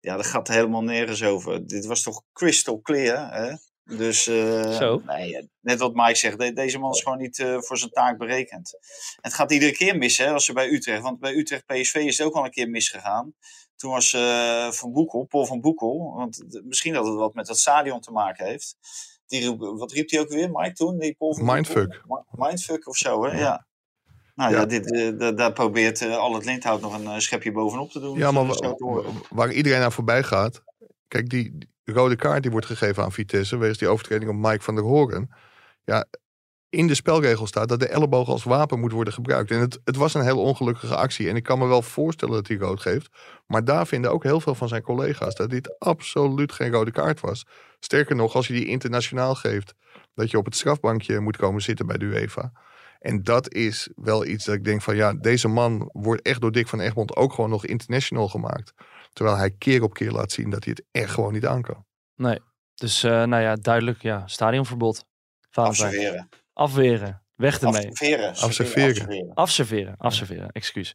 Ja, dat gaat helemaal nergens over. Dit was toch crystal clear, hè? Dus uh, Zo. Nee, net wat Mike zegt, deze man is gewoon niet uh, voor zijn taak berekend. Het gaat iedere keer mis, hè, als ze bij Utrecht. Want bij Utrecht PSV is het ook al een keer misgegaan. Toen was uh, Van Boekel, Paul van Boekel, want misschien dat het wat met dat stadion te maken heeft. Die, wat riep hij ook weer, Mike, toen? Die Paul van Mindfuck. Boekel? Mindfuck of zo, hè? Ja. Nou ja, ja dit, uh, daar probeert uh, al het linthout nog een uh, schepje bovenop te doen. Ja, maar waar iedereen naar voorbij gaat. Kijk, die, rode kaart die wordt gegeven aan Vitesse. wegens die overtreding op Mike van der Hoorn. Ja, in de spelregel staat dat de elleboog als wapen moet worden gebruikt. En het, het was een heel ongelukkige actie. En ik kan me wel voorstellen dat hij rood geeft. Maar daar vinden ook heel veel van zijn collega's dat dit absoluut geen rode kaart was. Sterker nog, als je die internationaal geeft, dat je op het strafbankje moet komen zitten bij de UEFA. En dat is wel iets dat ik denk van ja, deze man wordt echt door Dick van Egmond ook gewoon nog international gemaakt. Terwijl hij keer op keer laat zien dat hij het echt gewoon niet aan kan. Nee, dus uh, nou ja, duidelijk ja, stadionverbod. Afserveren. Afweren. Weg ermee. Afserveren. Afserveren. Afserveren. Afserveren. Excuus.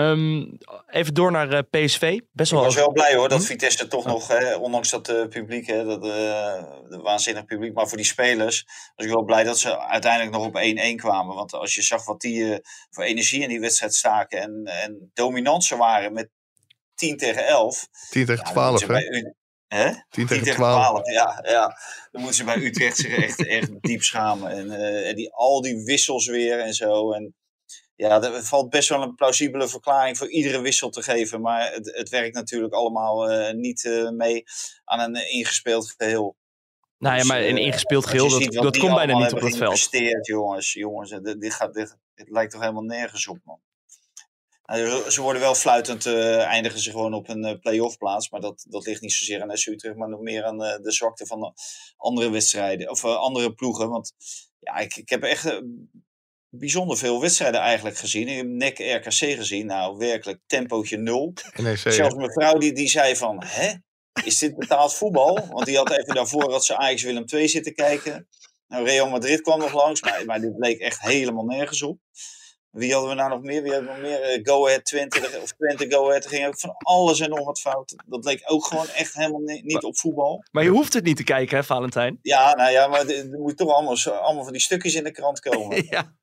Um, even door naar uh, PSV. Best wel. Ik was wel blij hoor dat hm? Vitesse toch nog, hè, ondanks dat uh, publiek, hè, dat uh, waanzinnig publiek, maar voor die spelers was ik wel blij dat ze uiteindelijk nog op 1-1 kwamen. Want als je zag wat die voor energie in die wedstrijd staken en, en dominant ze waren met 10 tegen 11. 10 tegen 12, hè? Hè? 10 tegen 12. Ja, ja, dan moeten ze bij Utrecht zich echt, echt diep schamen. En, uh, en die, al die wissels weer en zo. En ja, er valt best wel een plausibele verklaring voor iedere wissel te geven. Maar het, het werkt natuurlijk allemaal uh, niet uh, mee aan een ingespeeld geheel. Nou ja, maar een ingespeeld geheel, dat, dat komt bijna niet op het veld. jongens, jongens. Dit, dit, gaat, dit, dit lijkt toch helemaal nergens op, man. Nou, ze worden wel fluitend, uh, eindigen ze gewoon op een play-off plaats. Maar dat, dat ligt niet zozeer aan SU terug, maar nog meer aan de zwakte van andere wedstrijden. Of andere ploegen. Want ja, ik, ik heb echt bijzonder veel wedstrijden eigenlijk gezien. Ik heb NEC RKC gezien. Nou, werkelijk tempootje nul. NEC, Zelfs mijn vrouw die, die zei van, hè? Is dit betaald voetbal? Want die had even daarvoor dat ze Ajax Willem II zitten kijken. Nou, Real Madrid kwam nog langs, maar, maar dit bleek echt helemaal nergens op. Wie hadden we nou nog meer? Wie hadden we nog meer? Uh, Go Ahead 20 of Twente Go Ahead. Er ging ook van alles en nog wat fout. Dat leek ook gewoon echt helemaal niet op voetbal. Maar je hoeft het niet te kijken, hè, Valentijn? Ja, nou ja, maar er moet toch allemaal, allemaal van die stukjes in de krant komen. ja.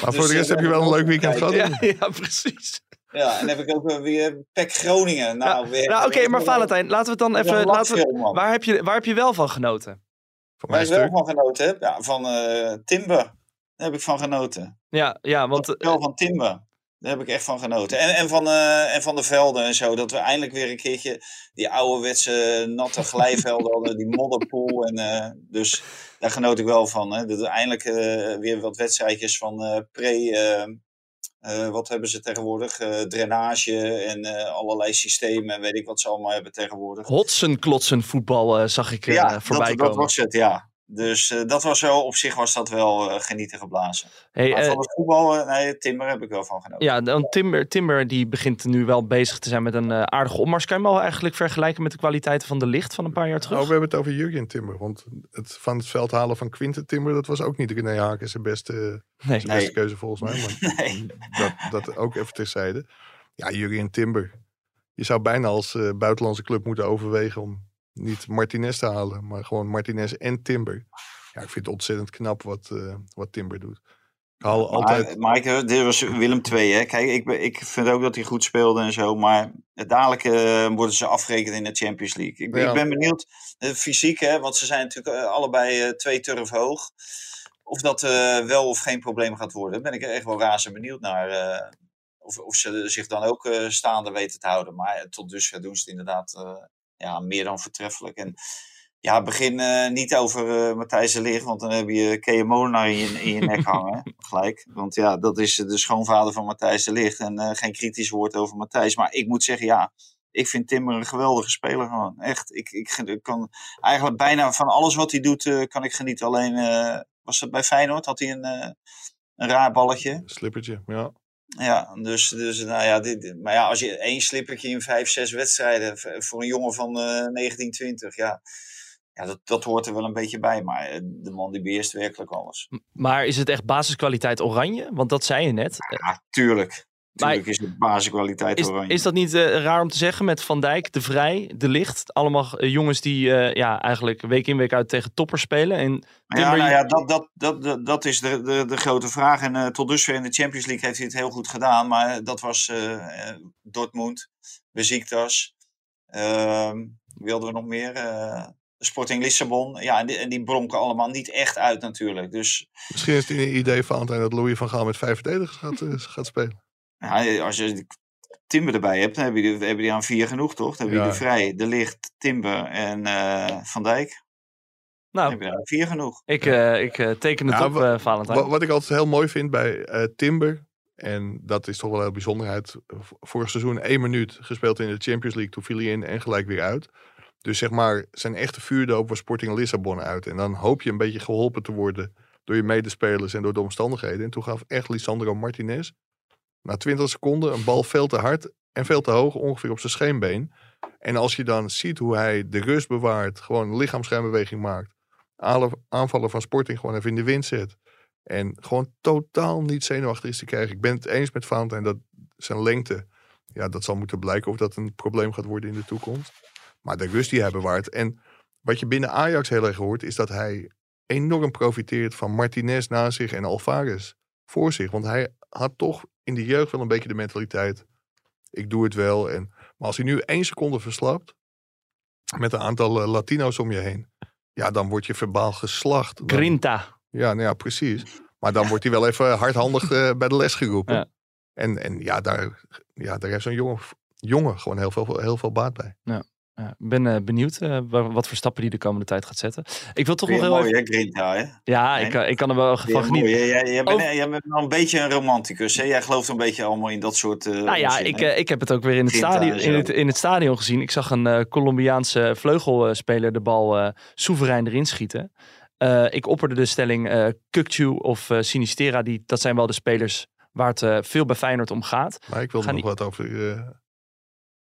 Maar dus, voor de rest heb je wel een leuk weekend gehad. Ja, ja, precies. Ja, en heb ik ook weer Pek Groningen. Nou, ja, nou oké, maar Valentijn, laten we het dan even... Laten we, waar, heb je, waar heb je wel van genoten? Waar ik wel van genoten heb? Ja, van uh, Timber. Daar heb ik van genoten. Ja, ja want... Wel van Timber. Daar heb ik echt van genoten. En, en, van, uh, en van de velden en zo. Dat we eindelijk weer een keertje die ouderwetse natte glijvelden hadden. Die modderpool. En, uh, dus daar genoot ik wel van. Hè. Dat we eindelijk uh, weer wat wedstrijdjes van pre... wat hebben ze tegenwoordig? drainage en allerlei systemen en weet ik wat ze allemaal hebben tegenwoordig. Hotsen klotsen voetbal zag ik ja, voorbij dat, komen. dat was het, ja. Dus eh, dat was wel, op zich was dat wel eh, genieten geblazen. Hey, maar eh, van het voetbal, nee, Timber heb ik wel van genoten. ja, dan Timber, Timber die begint nu wel bezig te zijn met een aardige opmars. Kan je hem al eigenlijk vergelijken met de kwaliteiten van de licht van een paar jaar terug? Nou, we hebben het over Jurgen Timber. Want het van het veld halen van Quinten Timber, dat was ook niet René Haken zijn beste, nee. zijn beste keuze volgens mij. Maar Nee. dat, dat ook even terzijde. Ja, Jurgen Timber. Je zou bijna als buitenlandse club moeten overwegen om niet Martinez te halen, maar gewoon Martinez en Timber. Ja, ik vind het ontzettend knap wat, eh, wat Timber doet. Ik haal altijd... Maar, Mike, dit was Willem II. Hè? Kijk, ik, ik vind ook dat hij goed speelde en zo. Maar dadelijk eh, worden ze afgerekend in de Champions League. Ik, Ja. ik ben benieuwd, eh, fysiek, hè, want ze zijn natuurlijk eh, allebei eh, twee turf hoog. Of dat eh, wel of geen probleem gaat worden. Daar ben ik echt wel razend benieuwd naar. eh, of, of ze zich dan ook eh, staande weten te houden. Maar eh, tot dusver doen ze het inderdaad eh, ja, meer dan voortreffelijk. En ja, begin eh, niet over eh, Matthijs de Ligt, want dan heb je Kea Molenaar in je, in je nek hangen. Gelijk. Want ja, dat is de schoonvader van Matthijs de Ligt. En eh, geen kritisch woord over Matthijs. Maar ik moet zeggen, ja, ik vind Timmer een geweldige speler gewoon. Echt. Ik, ik, ik kan eigenlijk bijna van alles wat hij doet, kan ik genieten. Alleen, was dat bij Feyenoord? Had hij een, een raar balletje? Slippertje, ja. Ja, dus, dus nou ja, dit, maar ja, als je één slippertje in vijf, zes wedstrijden voor een jongen van eh 19, 20, ja, ja dat, dat hoort er wel een beetje bij. Maar eh, de man die beheerst werkelijk alles. Maar is het echt basiskwaliteit oranje? Want dat zei je net. Eh, Ja, tuurlijk. Tuurlijk is de basiskwaliteit Is, oranje. is dat niet eh, raar om te zeggen met Van Dijk, De Vrij, De Licht? Allemaal eh, jongens die eh, ja, eigenlijk week in week uit tegen toppers spelen. En ja, nou ja, dat, dat, dat, dat, is de, de, de grote vraag. En eh, tot dusver in de Champions League heeft hij het heel goed gedaan. Maar dat was eh, eh, Dortmund, Besiktas. ehm wie hadden we nog meer? Eh, Sporting Lissabon. Ja, en die, en die bronken allemaal niet echt uit natuurlijk. Dus Misschien is het een idee van Valentijn dat Louis van Gaal met vijf verdedigers gaat, gaat spelen. Ja, als je Timber erbij hebt, dan heb je, die- heb je die aan vier genoeg, toch? Dan heb je Ja. de Vrij, De Licht, Timber en eh, Van Dijk. Dan nou, heb je daar vier genoeg. ik, eh, ik eh, teken het Ja, op, eh, Valentijn. Wat, wat ik altijd heel mooi vind bij eh, Timber, en dat is toch wel een bijzonderheid. Vorig seizoen één minuut gespeeld in de Champions League. Toen viel hij in en gelijk weer uit. Dus zeg maar, zijn echte vuurdoop was Sporting Lissabon uit. En dan hoop je een beetje geholpen te worden door je medespelers en door de omstandigheden. En toen gaf echt Lisandro Martinez na 20 seconden een bal veel te hard en veel te hoog, ongeveer op zijn scheenbeen. En als je dan ziet hoe hij de rust bewaart, gewoon een lichaamsschijnbeweging maakt, alle aanvallen van Sporting gewoon even in de wind zet. En gewoon totaal niet zenuwachtig is te krijgen. Ik ben het eens met Valentijn dat zijn lengte, ja, dat zal moeten blijken of dat een probleem gaat worden in de toekomst. Maar de rust die hij bewaart. En wat je binnen Ajax heel erg hoort, is dat hij enorm profiteert van Martinez na zich en Alvarez voor zich. Want hij had toch in de jeugd wel een beetje de mentaliteit, ik doe het wel. En, maar als hij nu één seconde verslapt, met een aantal eh, Latino's om je heen, ja, dan word je verbaal geslacht. Dan- Grinta. ja, nou ja, precies. Maar dan wordt hij wel even hardhandig eh, bij de les geroepen. Ja. En, en ja, daar, ja, daar heeft zo'n jongen, jongen gewoon heel veel, heel veel baat bij. Ja, ik ben eh, benieuwd eh, wa- wat voor stappen die de komende tijd gaat zetten. Ik wil toch nog heel mooi, even... hè, Grinta, hè? Ja, Nee. ik, eh, ik kan er wel van genieten. Jij, jij, jij bent, Oh. jij bent wel een beetje een romanticus, hè? Jij gelooft een beetje allemaal in dat soort... eh, Nou ja, onzin, ik, ik heb het ook weer in het, Grinta stadion, in, het, in het stadion gezien. Ik zag een eh, Colombiaanse vleugelspeler de bal eh, soeverein erin schieten. Eh, ik opperde de stelling eh Kukcu of eh, Sinistera. Die, dat zijn wel de spelers waar het eh, veel bij Feyenoord om gaat. Maar ik wilde Ga nog niet- wat over, eh,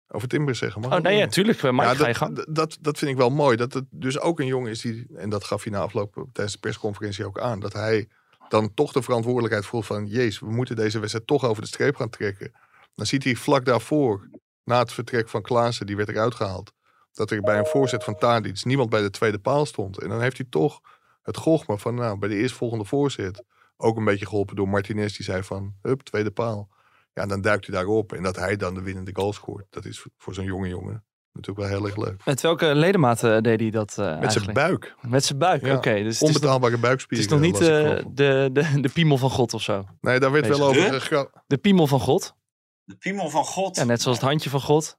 over Timber zeggen. Mag Oh nee, of ja, niet? tuurlijk. Mike, Ja, ga je dat, gang. dat- dat, dat vind ik wel mooi. Dat het dus ook een jongen is die, en dat gaf hij na afloop tijdens de persconferentie ook aan, dat hij dan toch de verantwoordelijkheid voelt van, jezus, we moeten deze wedstrijd toch over de streep gaan trekken. Dan ziet hij vlak daarvoor, na het vertrek van Klaassen, die werd eruit gehaald, dat er bij een voorzet van Tadic niemand bij de tweede paal stond. En dan heeft hij toch het gochme van, nou, bij de eerstvolgende voorzet, ook een beetje geholpen door Martinez, die zei van, hup, tweede paal. Ja, dan duikt hij daarop. En dat hij dan de winnende goal scoort. Dat is voor- zo'n jonge jongen natuurlijk wel heel erg leuk. Met welke ledematen deed hij dat eh, Met zijn buik. Met zijn buik, Ja. oké. dus het is nog, Onbetaalbare het buikspieren. is nog niet eh, de, de, de piemel van God of zo. Nee, daar werd Deze- wel over De? De piemel van God. De piemel van God. Ja, net zoals het handje van God.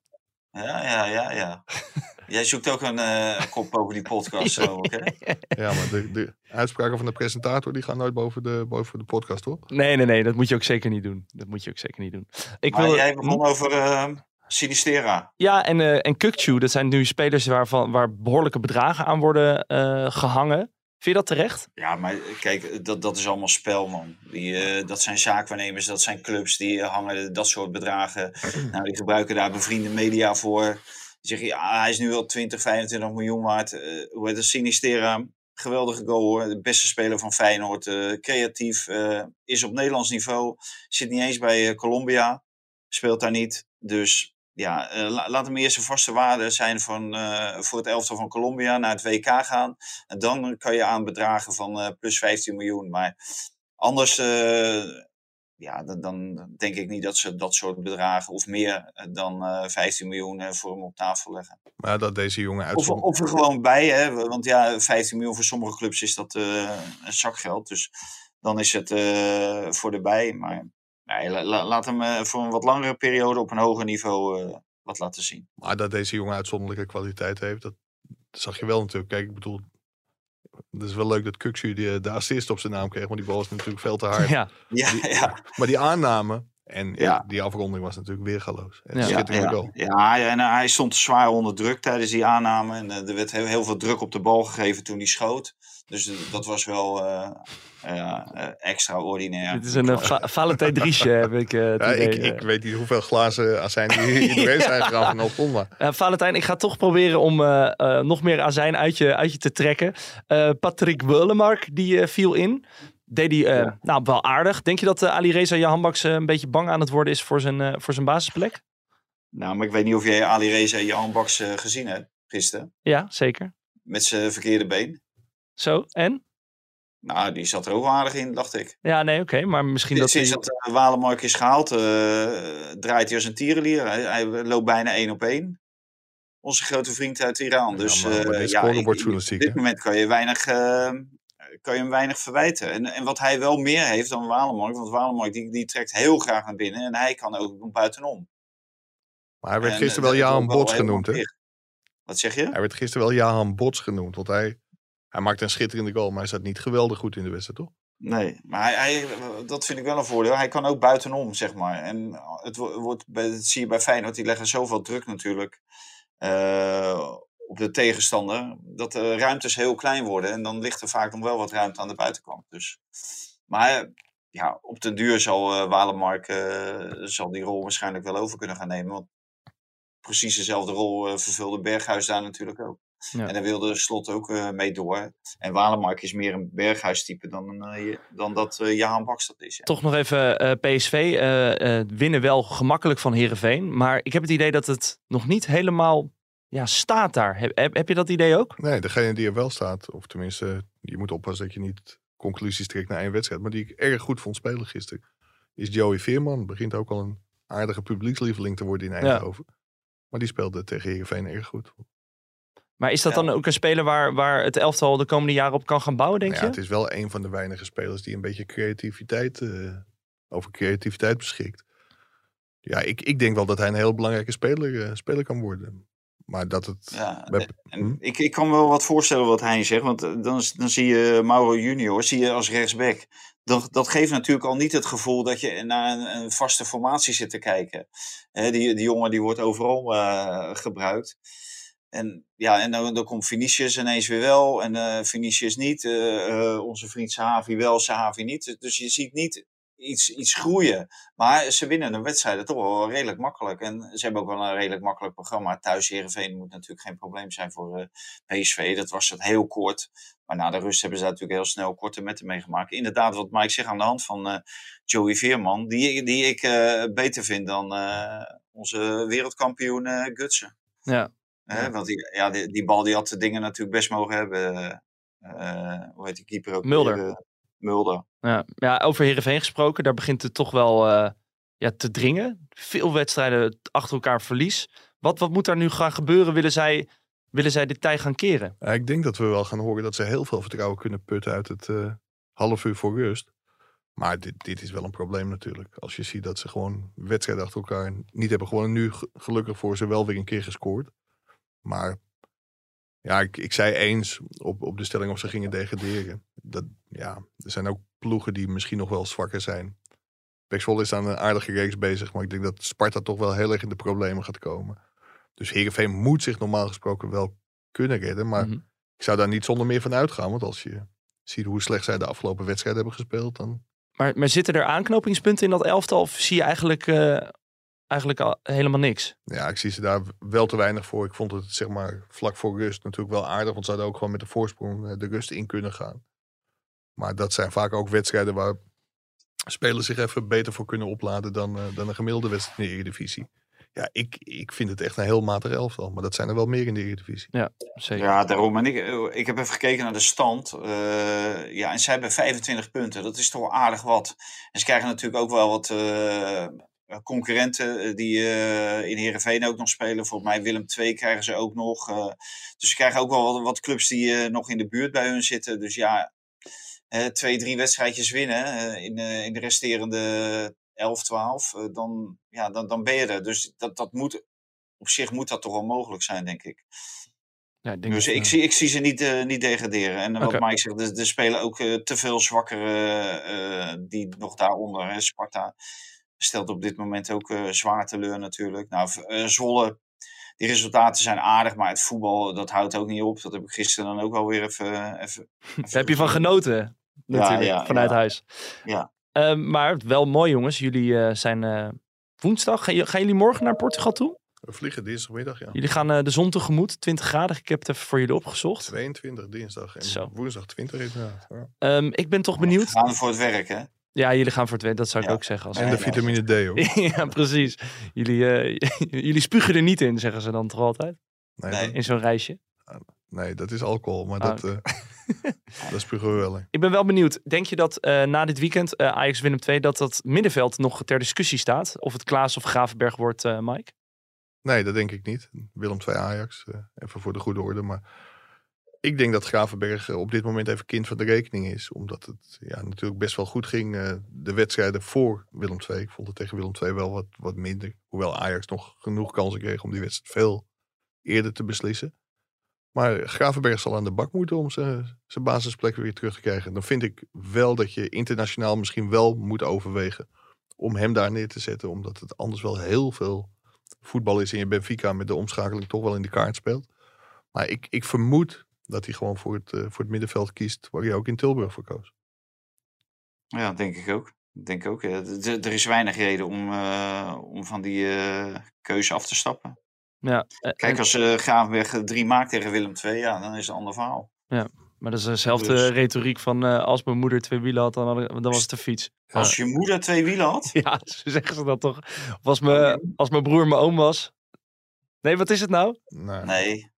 Ja, ja, ja, ja. Jij zoekt ook een eh, kop over die podcast zo, oké? Ja, maar de, de uitspraken van de presentator die gaan nooit boven de, boven de podcast, hoor. Nee, nee, nee. Dat moet je ook zeker niet doen. Dat moet je ook zeker niet doen. Ik Maar wil, jij begon over eh Sinistera. Ja, en, eh en Kukcu, dat zijn nu spelers waarvan, waar behoorlijke bedragen aan worden eh, gehangen. Vind je dat terecht? Ja, maar kijk, dat, dat is allemaal spel, man. Die, eh, dat zijn zaakwaarnemers, dat zijn clubs die hangen dat soort bedragen. nou, die gebruiken daar bevriende media voor. Zeggen, ja, hij is nu al 20, 25 miljoen waard. Eh, hoe heet het, Sinistera, geweldige goal hoor. De beste speler van Feyenoord, eh, creatief, eh, is op Nederlands niveau. Zit niet eens bij Colombia, speelt daar niet. Dus ja, la- laat hem eerst een vaste waarde zijn van, voor het elftal van Colombia naar het WK gaan. En dan kan je aan bedragen van plus 15 miljoen. Maar anders, ja, dan, denk ik niet dat ze dat soort bedragen of meer eh, dan eh 15 miljoen eh, voor hem op tafel leggen. Maar dat deze jongen Of, uitzond... of er gewoon bij, hè? want ja, 15 miljoen voor sommige clubs is dat eh, een zakgeld. Dus dan is het eh, voor de bij. Maar nee, la- la- laat hem eh, voor een wat langere periode op een hoger niveau eh, wat laten zien. Maar dat deze jongen uitzonderlijke kwaliteit heeft, dat zag je wel natuurlijk. Kijk, ik bedoel, het is wel leuk dat Kuxu die, eh, de assist op zijn naam kreeg, want die bal is natuurlijk veel te hard. Ja. Ja, Die- ja. Maar die aanname en ja. Die afronding was natuurlijk weergaloos. En Ja. Ja, ja, goal. ja, en hij stond zwaar onder druk tijdens die aanname. En eh, er werd heel, heel veel druk op de bal gegeven toen hij schoot. Dus eh, dat was wel eh ja, eh, extraordinair. Dit is een uh, Va Valentijn Driesje, heb ik eh, het Ja, ik, ik weet niet hoeveel glazen azijn die hier doorheen zijn Alpon, maar Eh, Valentijn, ik ga toch proberen om eh, eh, nog meer azijn uit je, uit je te trekken. Eh, Patrick Weulemark, die eh, viel in. Deed hij eh, nou, wel aardig. Denk je dat uh, Ali Reza Jahanbaks uh, een beetje bang aan het worden is voor zijn, uh, voor zijn basisplek? Nou, maar ik weet niet of jij Ali Reza Jan Baks uh, gezien hebt gisteren. Ja, zeker. Met zijn verkeerde been. Zo, en? Nou, die zat er ook aardig in, dacht ik. Ja, nee, oké. Okay, maar misschien Sinds dat... Sinds dat uh, Walemark is gehaald, uh, draait hij als een tierenlier. Hij, hij, loopt bijna één op één. Onze grote vriend uit Iran. Dus ja, maar, ja, ik, op dit moment kan je weinig, uh, kan je hem weinig verwijten. En, en wat hij wel meer heeft dan Walemark, want Walemark die, die trekt heel graag naar binnen en hij kan ook buitenom. Maar hij werd en, gisteren wel Jahan Bots genoemd, hè? Wat zeg je? Hij werd gisteren wel Jahan Bots genoemd, want hij, hij maakte een schitterende goal, maar hij zat niet geweldig goed in de wedstrijd, toch? Nee, maar hij, dat vind ik wel een voordeel. Hij kan ook buitenom, zeg maar. En het wordt, dat zie je bij Feyenoord, die leggen zoveel druk natuurlijk uh, op de tegenstander, dat de ruimtes heel klein worden. En dan ligt er vaak nog wel wat ruimte aan de buitenkant. Dus, maar ja, op den duur zal uh, zal die rol waarschijnlijk wel over kunnen gaan nemen. Want precies dezelfde rol vervulde Berghuis daar natuurlijk ook. Ja. En daar wilde Slot ook uh, mee door. En Walemark is meer een Berghuis-type dan, uh, dan dat uh, Jahan Baks dat is. Ja. Toch nog even eh, PSV. winnen wel gemakkelijk van Herenveen. Maar ik heb het idee dat het nog niet helemaal ja, staat daar. Heb, heb, heb, je dat idee ook? Nee, degene die er wel staat. Of tenminste, je moet oppassen dat je niet conclusies trekt na één wedstrijd. Maar die ik erg goed vond spelen gisteren. Is Joey Veerman. Begint ook al een aardige publiekslieveling te worden in Eindhoven. Ja. Maar die speelde tegen Herenveen erg goed. Maar is dat ja. dan ook een speler waar, waar het elftal de komende jaren op kan gaan bouwen, denk ja, je? Het is wel een van de weinige spelers die een beetje creativiteit, uh, over creativiteit beschikt. Ja, ik, ik denk wel dat hij een heel belangrijke speler, uh, speler kan worden. Maar dat het. Ja, en hm? ik, ik kan me wel wat voorstellen wat hij zegt. Want dan, dan zie je Mauro Junior zie je als rechtsback. Dat, dat geeft natuurlijk al niet het gevoel dat je naar een, een vaste formatie zit te kijken. He, die, die jongen die wordt overal uh, gebruikt. En ja, en dan, komt Vinicius ineens weer wel. En uh, niet. Uh, uh, onze vriend Sahavi wel, Sahavi niet. Dus je ziet niet iets, iets groeien. Maar ze winnen de wedstrijden toch wel redelijk makkelijk. En ze hebben ook wel een redelijk makkelijk programma. Thuis Heerenveen moet natuurlijk geen probleem zijn voor PSV. Dat was het heel kort. Maar na de rust hebben ze natuurlijk heel snel korte metten meegemaakt. Inderdaad, wat Mike zegt aan de hand van Joey Veerman. Die, die ik beter vind dan onze wereldkampioen Gutsen. Ja, Hè, want die, ja, die, die, bal die had de dingen natuurlijk best mogen hebben. Uh, hoe heet die keeper ook? Mulder. Uh, Mulder. Ja. ja, over Heerenveen gesproken. Daar begint het toch wel uh, ja, te dringen. Veel wedstrijden achter elkaar verlies. Wat, wat moet daar nu gaan gebeuren? Willen zij, willen zij dit tij gaan keren? Ja, ik denk dat we wel gaan horen dat ze heel veel vertrouwen kunnen putten uit het uh, half uur voor rust. Maar dit, dit is wel een probleem natuurlijk. Als je ziet dat ze gewoon wedstrijden achter elkaar niet hebben gewonnen. Nu gelukkig voor ze wel weer een keer gescoord. Maar ja, ik, ik zei eens op, op de stelling of ze gingen degraderen. Dat, ja, er zijn ook ploegen die misschien nog wel zwakker zijn. Pexwolle is aan een aardige reeks bezig. Maar ik denk dat Sparta toch wel heel erg in de problemen gaat komen. Dus Heerenveen moet zich normaal gesproken wel kunnen redden. Maar mm -hmm. ik zou daar niet zonder meer van uitgaan. Want als je ziet hoe slecht zij de afgelopen wedstrijd hebben gespeeld, dan Maar, maar zitten er aanknopingspunten in dat elftal? Of zie je eigenlijk, eh, eigenlijk al helemaal niks? Ja, ik zie ze daar wel te weinig voor. Ik vond het zeg maar vlak voor rust natuurlijk wel aardig. Want ze hadden ook gewoon met de voorsprong eh, de rust in kunnen gaan. Maar dat zijn vaak ook wedstrijden waar spelers zich even beter voor kunnen opladen dan, eh, dan een gemiddelde wedstrijd in de Eredivisie. Ja, ik, ik vind het echt een heel matig elftal. Maar dat zijn er wel meer in de Eredivisie. Zeker. Ja, daarom. En ik, eh, ik heb even gekeken naar de stand. Eh, ja, en zij hebben 25 punten. Dat is toch wel aardig wat. En ze krijgen natuurlijk ook wel wat eh, concurrenten eh, die eh, in Heerenveen ook nog spelen. Volgens mij Willem II krijgen ze ook nog. eh. dus ze krijgen ook wel wat, wat clubs die nog in de buurt bij hun zitten. Dus ja, twee, drie wedstrijdjes winnen in, in de resterende 11, 12. eh, dan, ja, dan, dan ben je er. Dus dat, dat moet, op zich moet dat toch wel mogelijk zijn, denk ik. Ja, ik denk Dus dat, ik, zie, ik zie ze niet, niet degraderen. En wat. Mike zegt, er, er spelen ook te veel zwakkere die nog daaronder. Hè. Sparta stelt op dit moment ook eh, zwaar teleur natuurlijk. Nou, eh, Zwolle, die resultaten zijn aardig, maar het voetbal, dat houdt ook niet op. Dat heb ik gisteren dan ook alweer even... even, even Daar heb je van genoten, natuurlijk, ja, vanuit ja. huis. Ja. Ehm, maar wel mooi, jongens. Jullie eh, zijn eh, woensdag. Gaan, jullie morgen naar Portugal toe? We vliegen dinsdagmiddag, ja. Jullie gaan eh, de zon tegemoet, 20 graden. Ik heb het even voor jullie opgezocht. 22 dinsdag en Zo. woensdag 20 inderdaad. Ja. Ehm, ik ben toch benieuwd. Gaan voor het werk, hè? Ja, jullie gaan voor het wet, dat zou ik Ja. ook zeggen. Als En de vitamine D ook. ja, precies. Jullie, eh, jullie spugen er niet in, zeggen ze dan toch altijd? Nee, In zo'n reisje. nee, dat is alcohol, maar Ah, dat, eh dat spugen we wel in. Ik ben wel benieuwd. Denk je dat eh, na dit weekend eh, Ajax Willem 2 dat dat middenveld nog ter discussie staat? Of het Klaas of Gravenberg wordt, eh, Mike? Nee, dat denk ik niet. Willem 2 Ajax, eh, even voor de goede orde. Maar ik denk dat Gravenberg eh, op dit moment even kind van de rekening is. Omdat het ja, natuurlijk best wel goed ging. eh, de wedstrijden voor Willem 2. Ik vond het tegen Willem 2 wel wat, wat minder. Hoewel Ajax nog genoeg kansen kreeg om die wedstrijd veel eerder te beslissen. Maar Gravenberg zal aan de bak moeten om zijn zijn basisplek weer terug te krijgen. Dan vind ik wel dat je internationaal misschien wel moet overwegen om hem daar neer te zetten. Omdat het anders wel heel veel voetbal is in je Benfica met de omschakeling toch wel in de kaart speelt. Maar ik, ik vermoed dat hij gewoon voor het, eh, voor het middenveld kiest waar hij ook in Tilburg voor koos. Ja, denk ik ook. Denk ook. ja. Er is weinig reden om, eh, om van die eh, keuze af te stappen. Ja, Kijk, als Gravenberg eh, drie maakt tegen Willem II, ja, dan is het een ander verhaal. maar dat is dezelfde Dus- retoriek van eh, als mijn moeder twee wielen had, dan, had ik- dan was het de fiets. Ja. Als je moeder twee wielen had, Ja, zo zeggen ze dat toch? Of als, mijn, als mijn broer mijn oom was. Nee, wat is het nou? Nou, nee.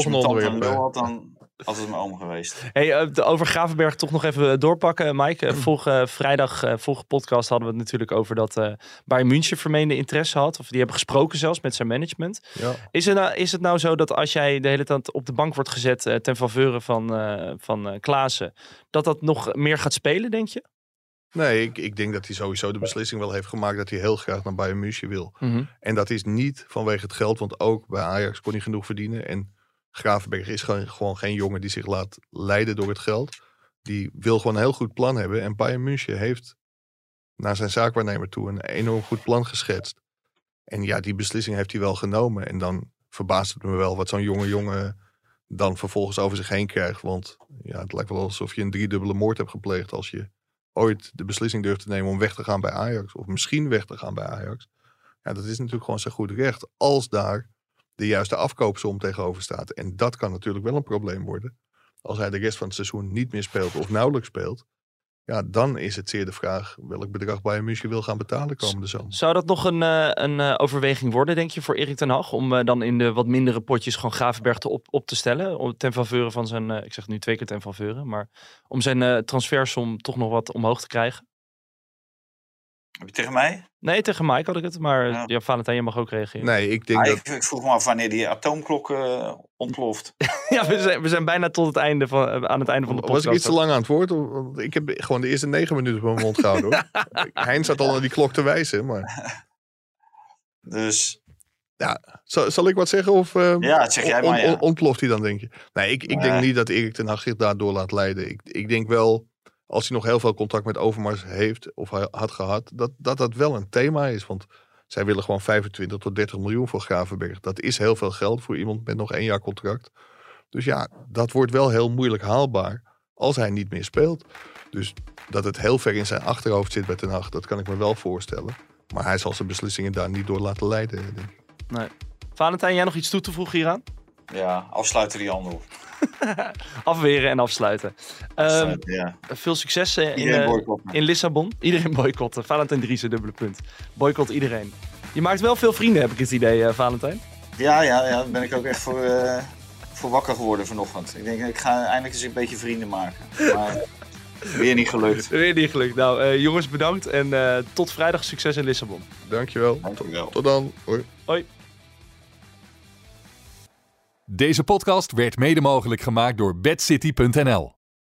Volgende tante onderwerp. eh. had, dan had het mijn oom geweest. Hey, eh, over Gravenberg toch nog even doorpakken, Mike. Eh, Vorige vrijdag, eh vorige podcast hadden we het natuurlijk over dat eh Bayern München vermeende interesse had. Of die hebben gesproken zelfs met zijn management. Ja. Is het, nou, is het nou zo dat als jij de hele tijd op de bank wordt gezet eh, ten faveur van, eh van eh, Klaassen, dat dat nog meer gaat spelen, denk je? Nee, ik, ik denk dat hij sowieso de beslissing wel heeft gemaakt dat hij heel graag naar Bayern München wil. En dat is niet vanwege het geld, want ook bij Ajax kon hij genoeg verdienen. En Gravenberg is gewoon, gewoon geen jongen die zich laat leiden door het geld. Die wil gewoon een heel goed plan hebben. En Bayern München heeft naar zijn zaakwaarnemer toe een enorm goed plan geschetst. En ja, die beslissing heeft hij wel genomen. En dan verbaast het me wel wat zo'n jonge jongen dan vervolgens over zich heen krijgt. Want ja, het lijkt wel alsof je een driedubbele moord hebt gepleegd als je ooit de beslissing durft te nemen om weg te gaan bij Ajax. Of misschien weg te gaan bij Ajax. Ja, dat is natuurlijk gewoon zijn goed recht. Als daar de juiste afkoopsom tegenover staat. En dat kan natuurlijk wel een probleem worden. Als hij de rest van het seizoen niet meer speelt of nauwelijks speelt. Ja, dan is het zeer de vraag welk bedrag Bayern München wil gaan betalen komende zomer. Zou dat nog een, eh, een eh, overweging worden, denk je, voor Erik ten Hag? Om eh, dan in de wat mindere potjes gewoon Gravenberg te op, op te stellen? Om, ten faveur van zijn, ik zeg nu twee keer ten faveur, maar om zijn transfersom toch nog wat omhoog te krijgen? Heb je tegen mij? Nee, tegen Mike had ik het, maar Ja. ja, Valentijn, je mag ook reageren. Nee, ik denk Ah, dat... ik, ik vroeg me af wanneer die atoomklok eh, ontploft. Ja, we zijn, we zijn bijna tot het einde van, eh, aan het einde van de podcast. Was ik iets te lang aan het woord? Want Ik heb gewoon de eerste negen minuten op mijn mond gehouden. Hoor. Hein zat al naar die klok te wijzen. Maar Dus zal, zal ik wat zeggen? Of, eh, ja, zeg jij on- maar. Ja. on- ontploft hij dan, denk je? Nee, ik, ik denk niet dat Erik ten Hag zich daardoor laat leiden. Ik, ik denk wel, als hij nog heel veel contact met Overmars heeft of had gehad, dat, dat dat wel een thema is. Want zij willen gewoon 25 tot 30 miljoen voor Gravenberg. Dat is heel veel geld voor iemand met nog één jaar contract. Dus ja, dat wordt wel heel moeilijk haalbaar als hij niet meer speelt. Dus dat het heel ver in zijn achterhoofd zit bij Ten Hag, dat kan ik me wel voorstellen. Maar hij zal zijn beslissingen daar niet door laten leiden. Nee. Valentijn, jij nog iets toe te voegen hieraan? Ja, afsluiten die handel. Afweren en afsluiten. Ehm, Afsluiten, ja. veel succes eh, in, Iedereen eh, boycotten. in Lissabon. Iedereen boycotten. Valentijn Driessen, dubbele punt. Boycott iedereen. Je maakt wel veel vrienden, heb ik het idee, eh, Valentijn. Ja, ja, ja, daar ben ik ook echt voor, eh, voor wakker geworden vanochtend. Ik denk, ik ga eindelijk eens een beetje vrienden maken. Maar weer niet gelukt. Weer niet gelukt. Nou, eh, jongens, bedankt. En eh, tot vrijdag succes in Lissabon. Dankjewel. Dankjewel. Tot dan. Hoi. Hoi. Deze podcast werd mede mogelijk gemaakt door bedcity.nl.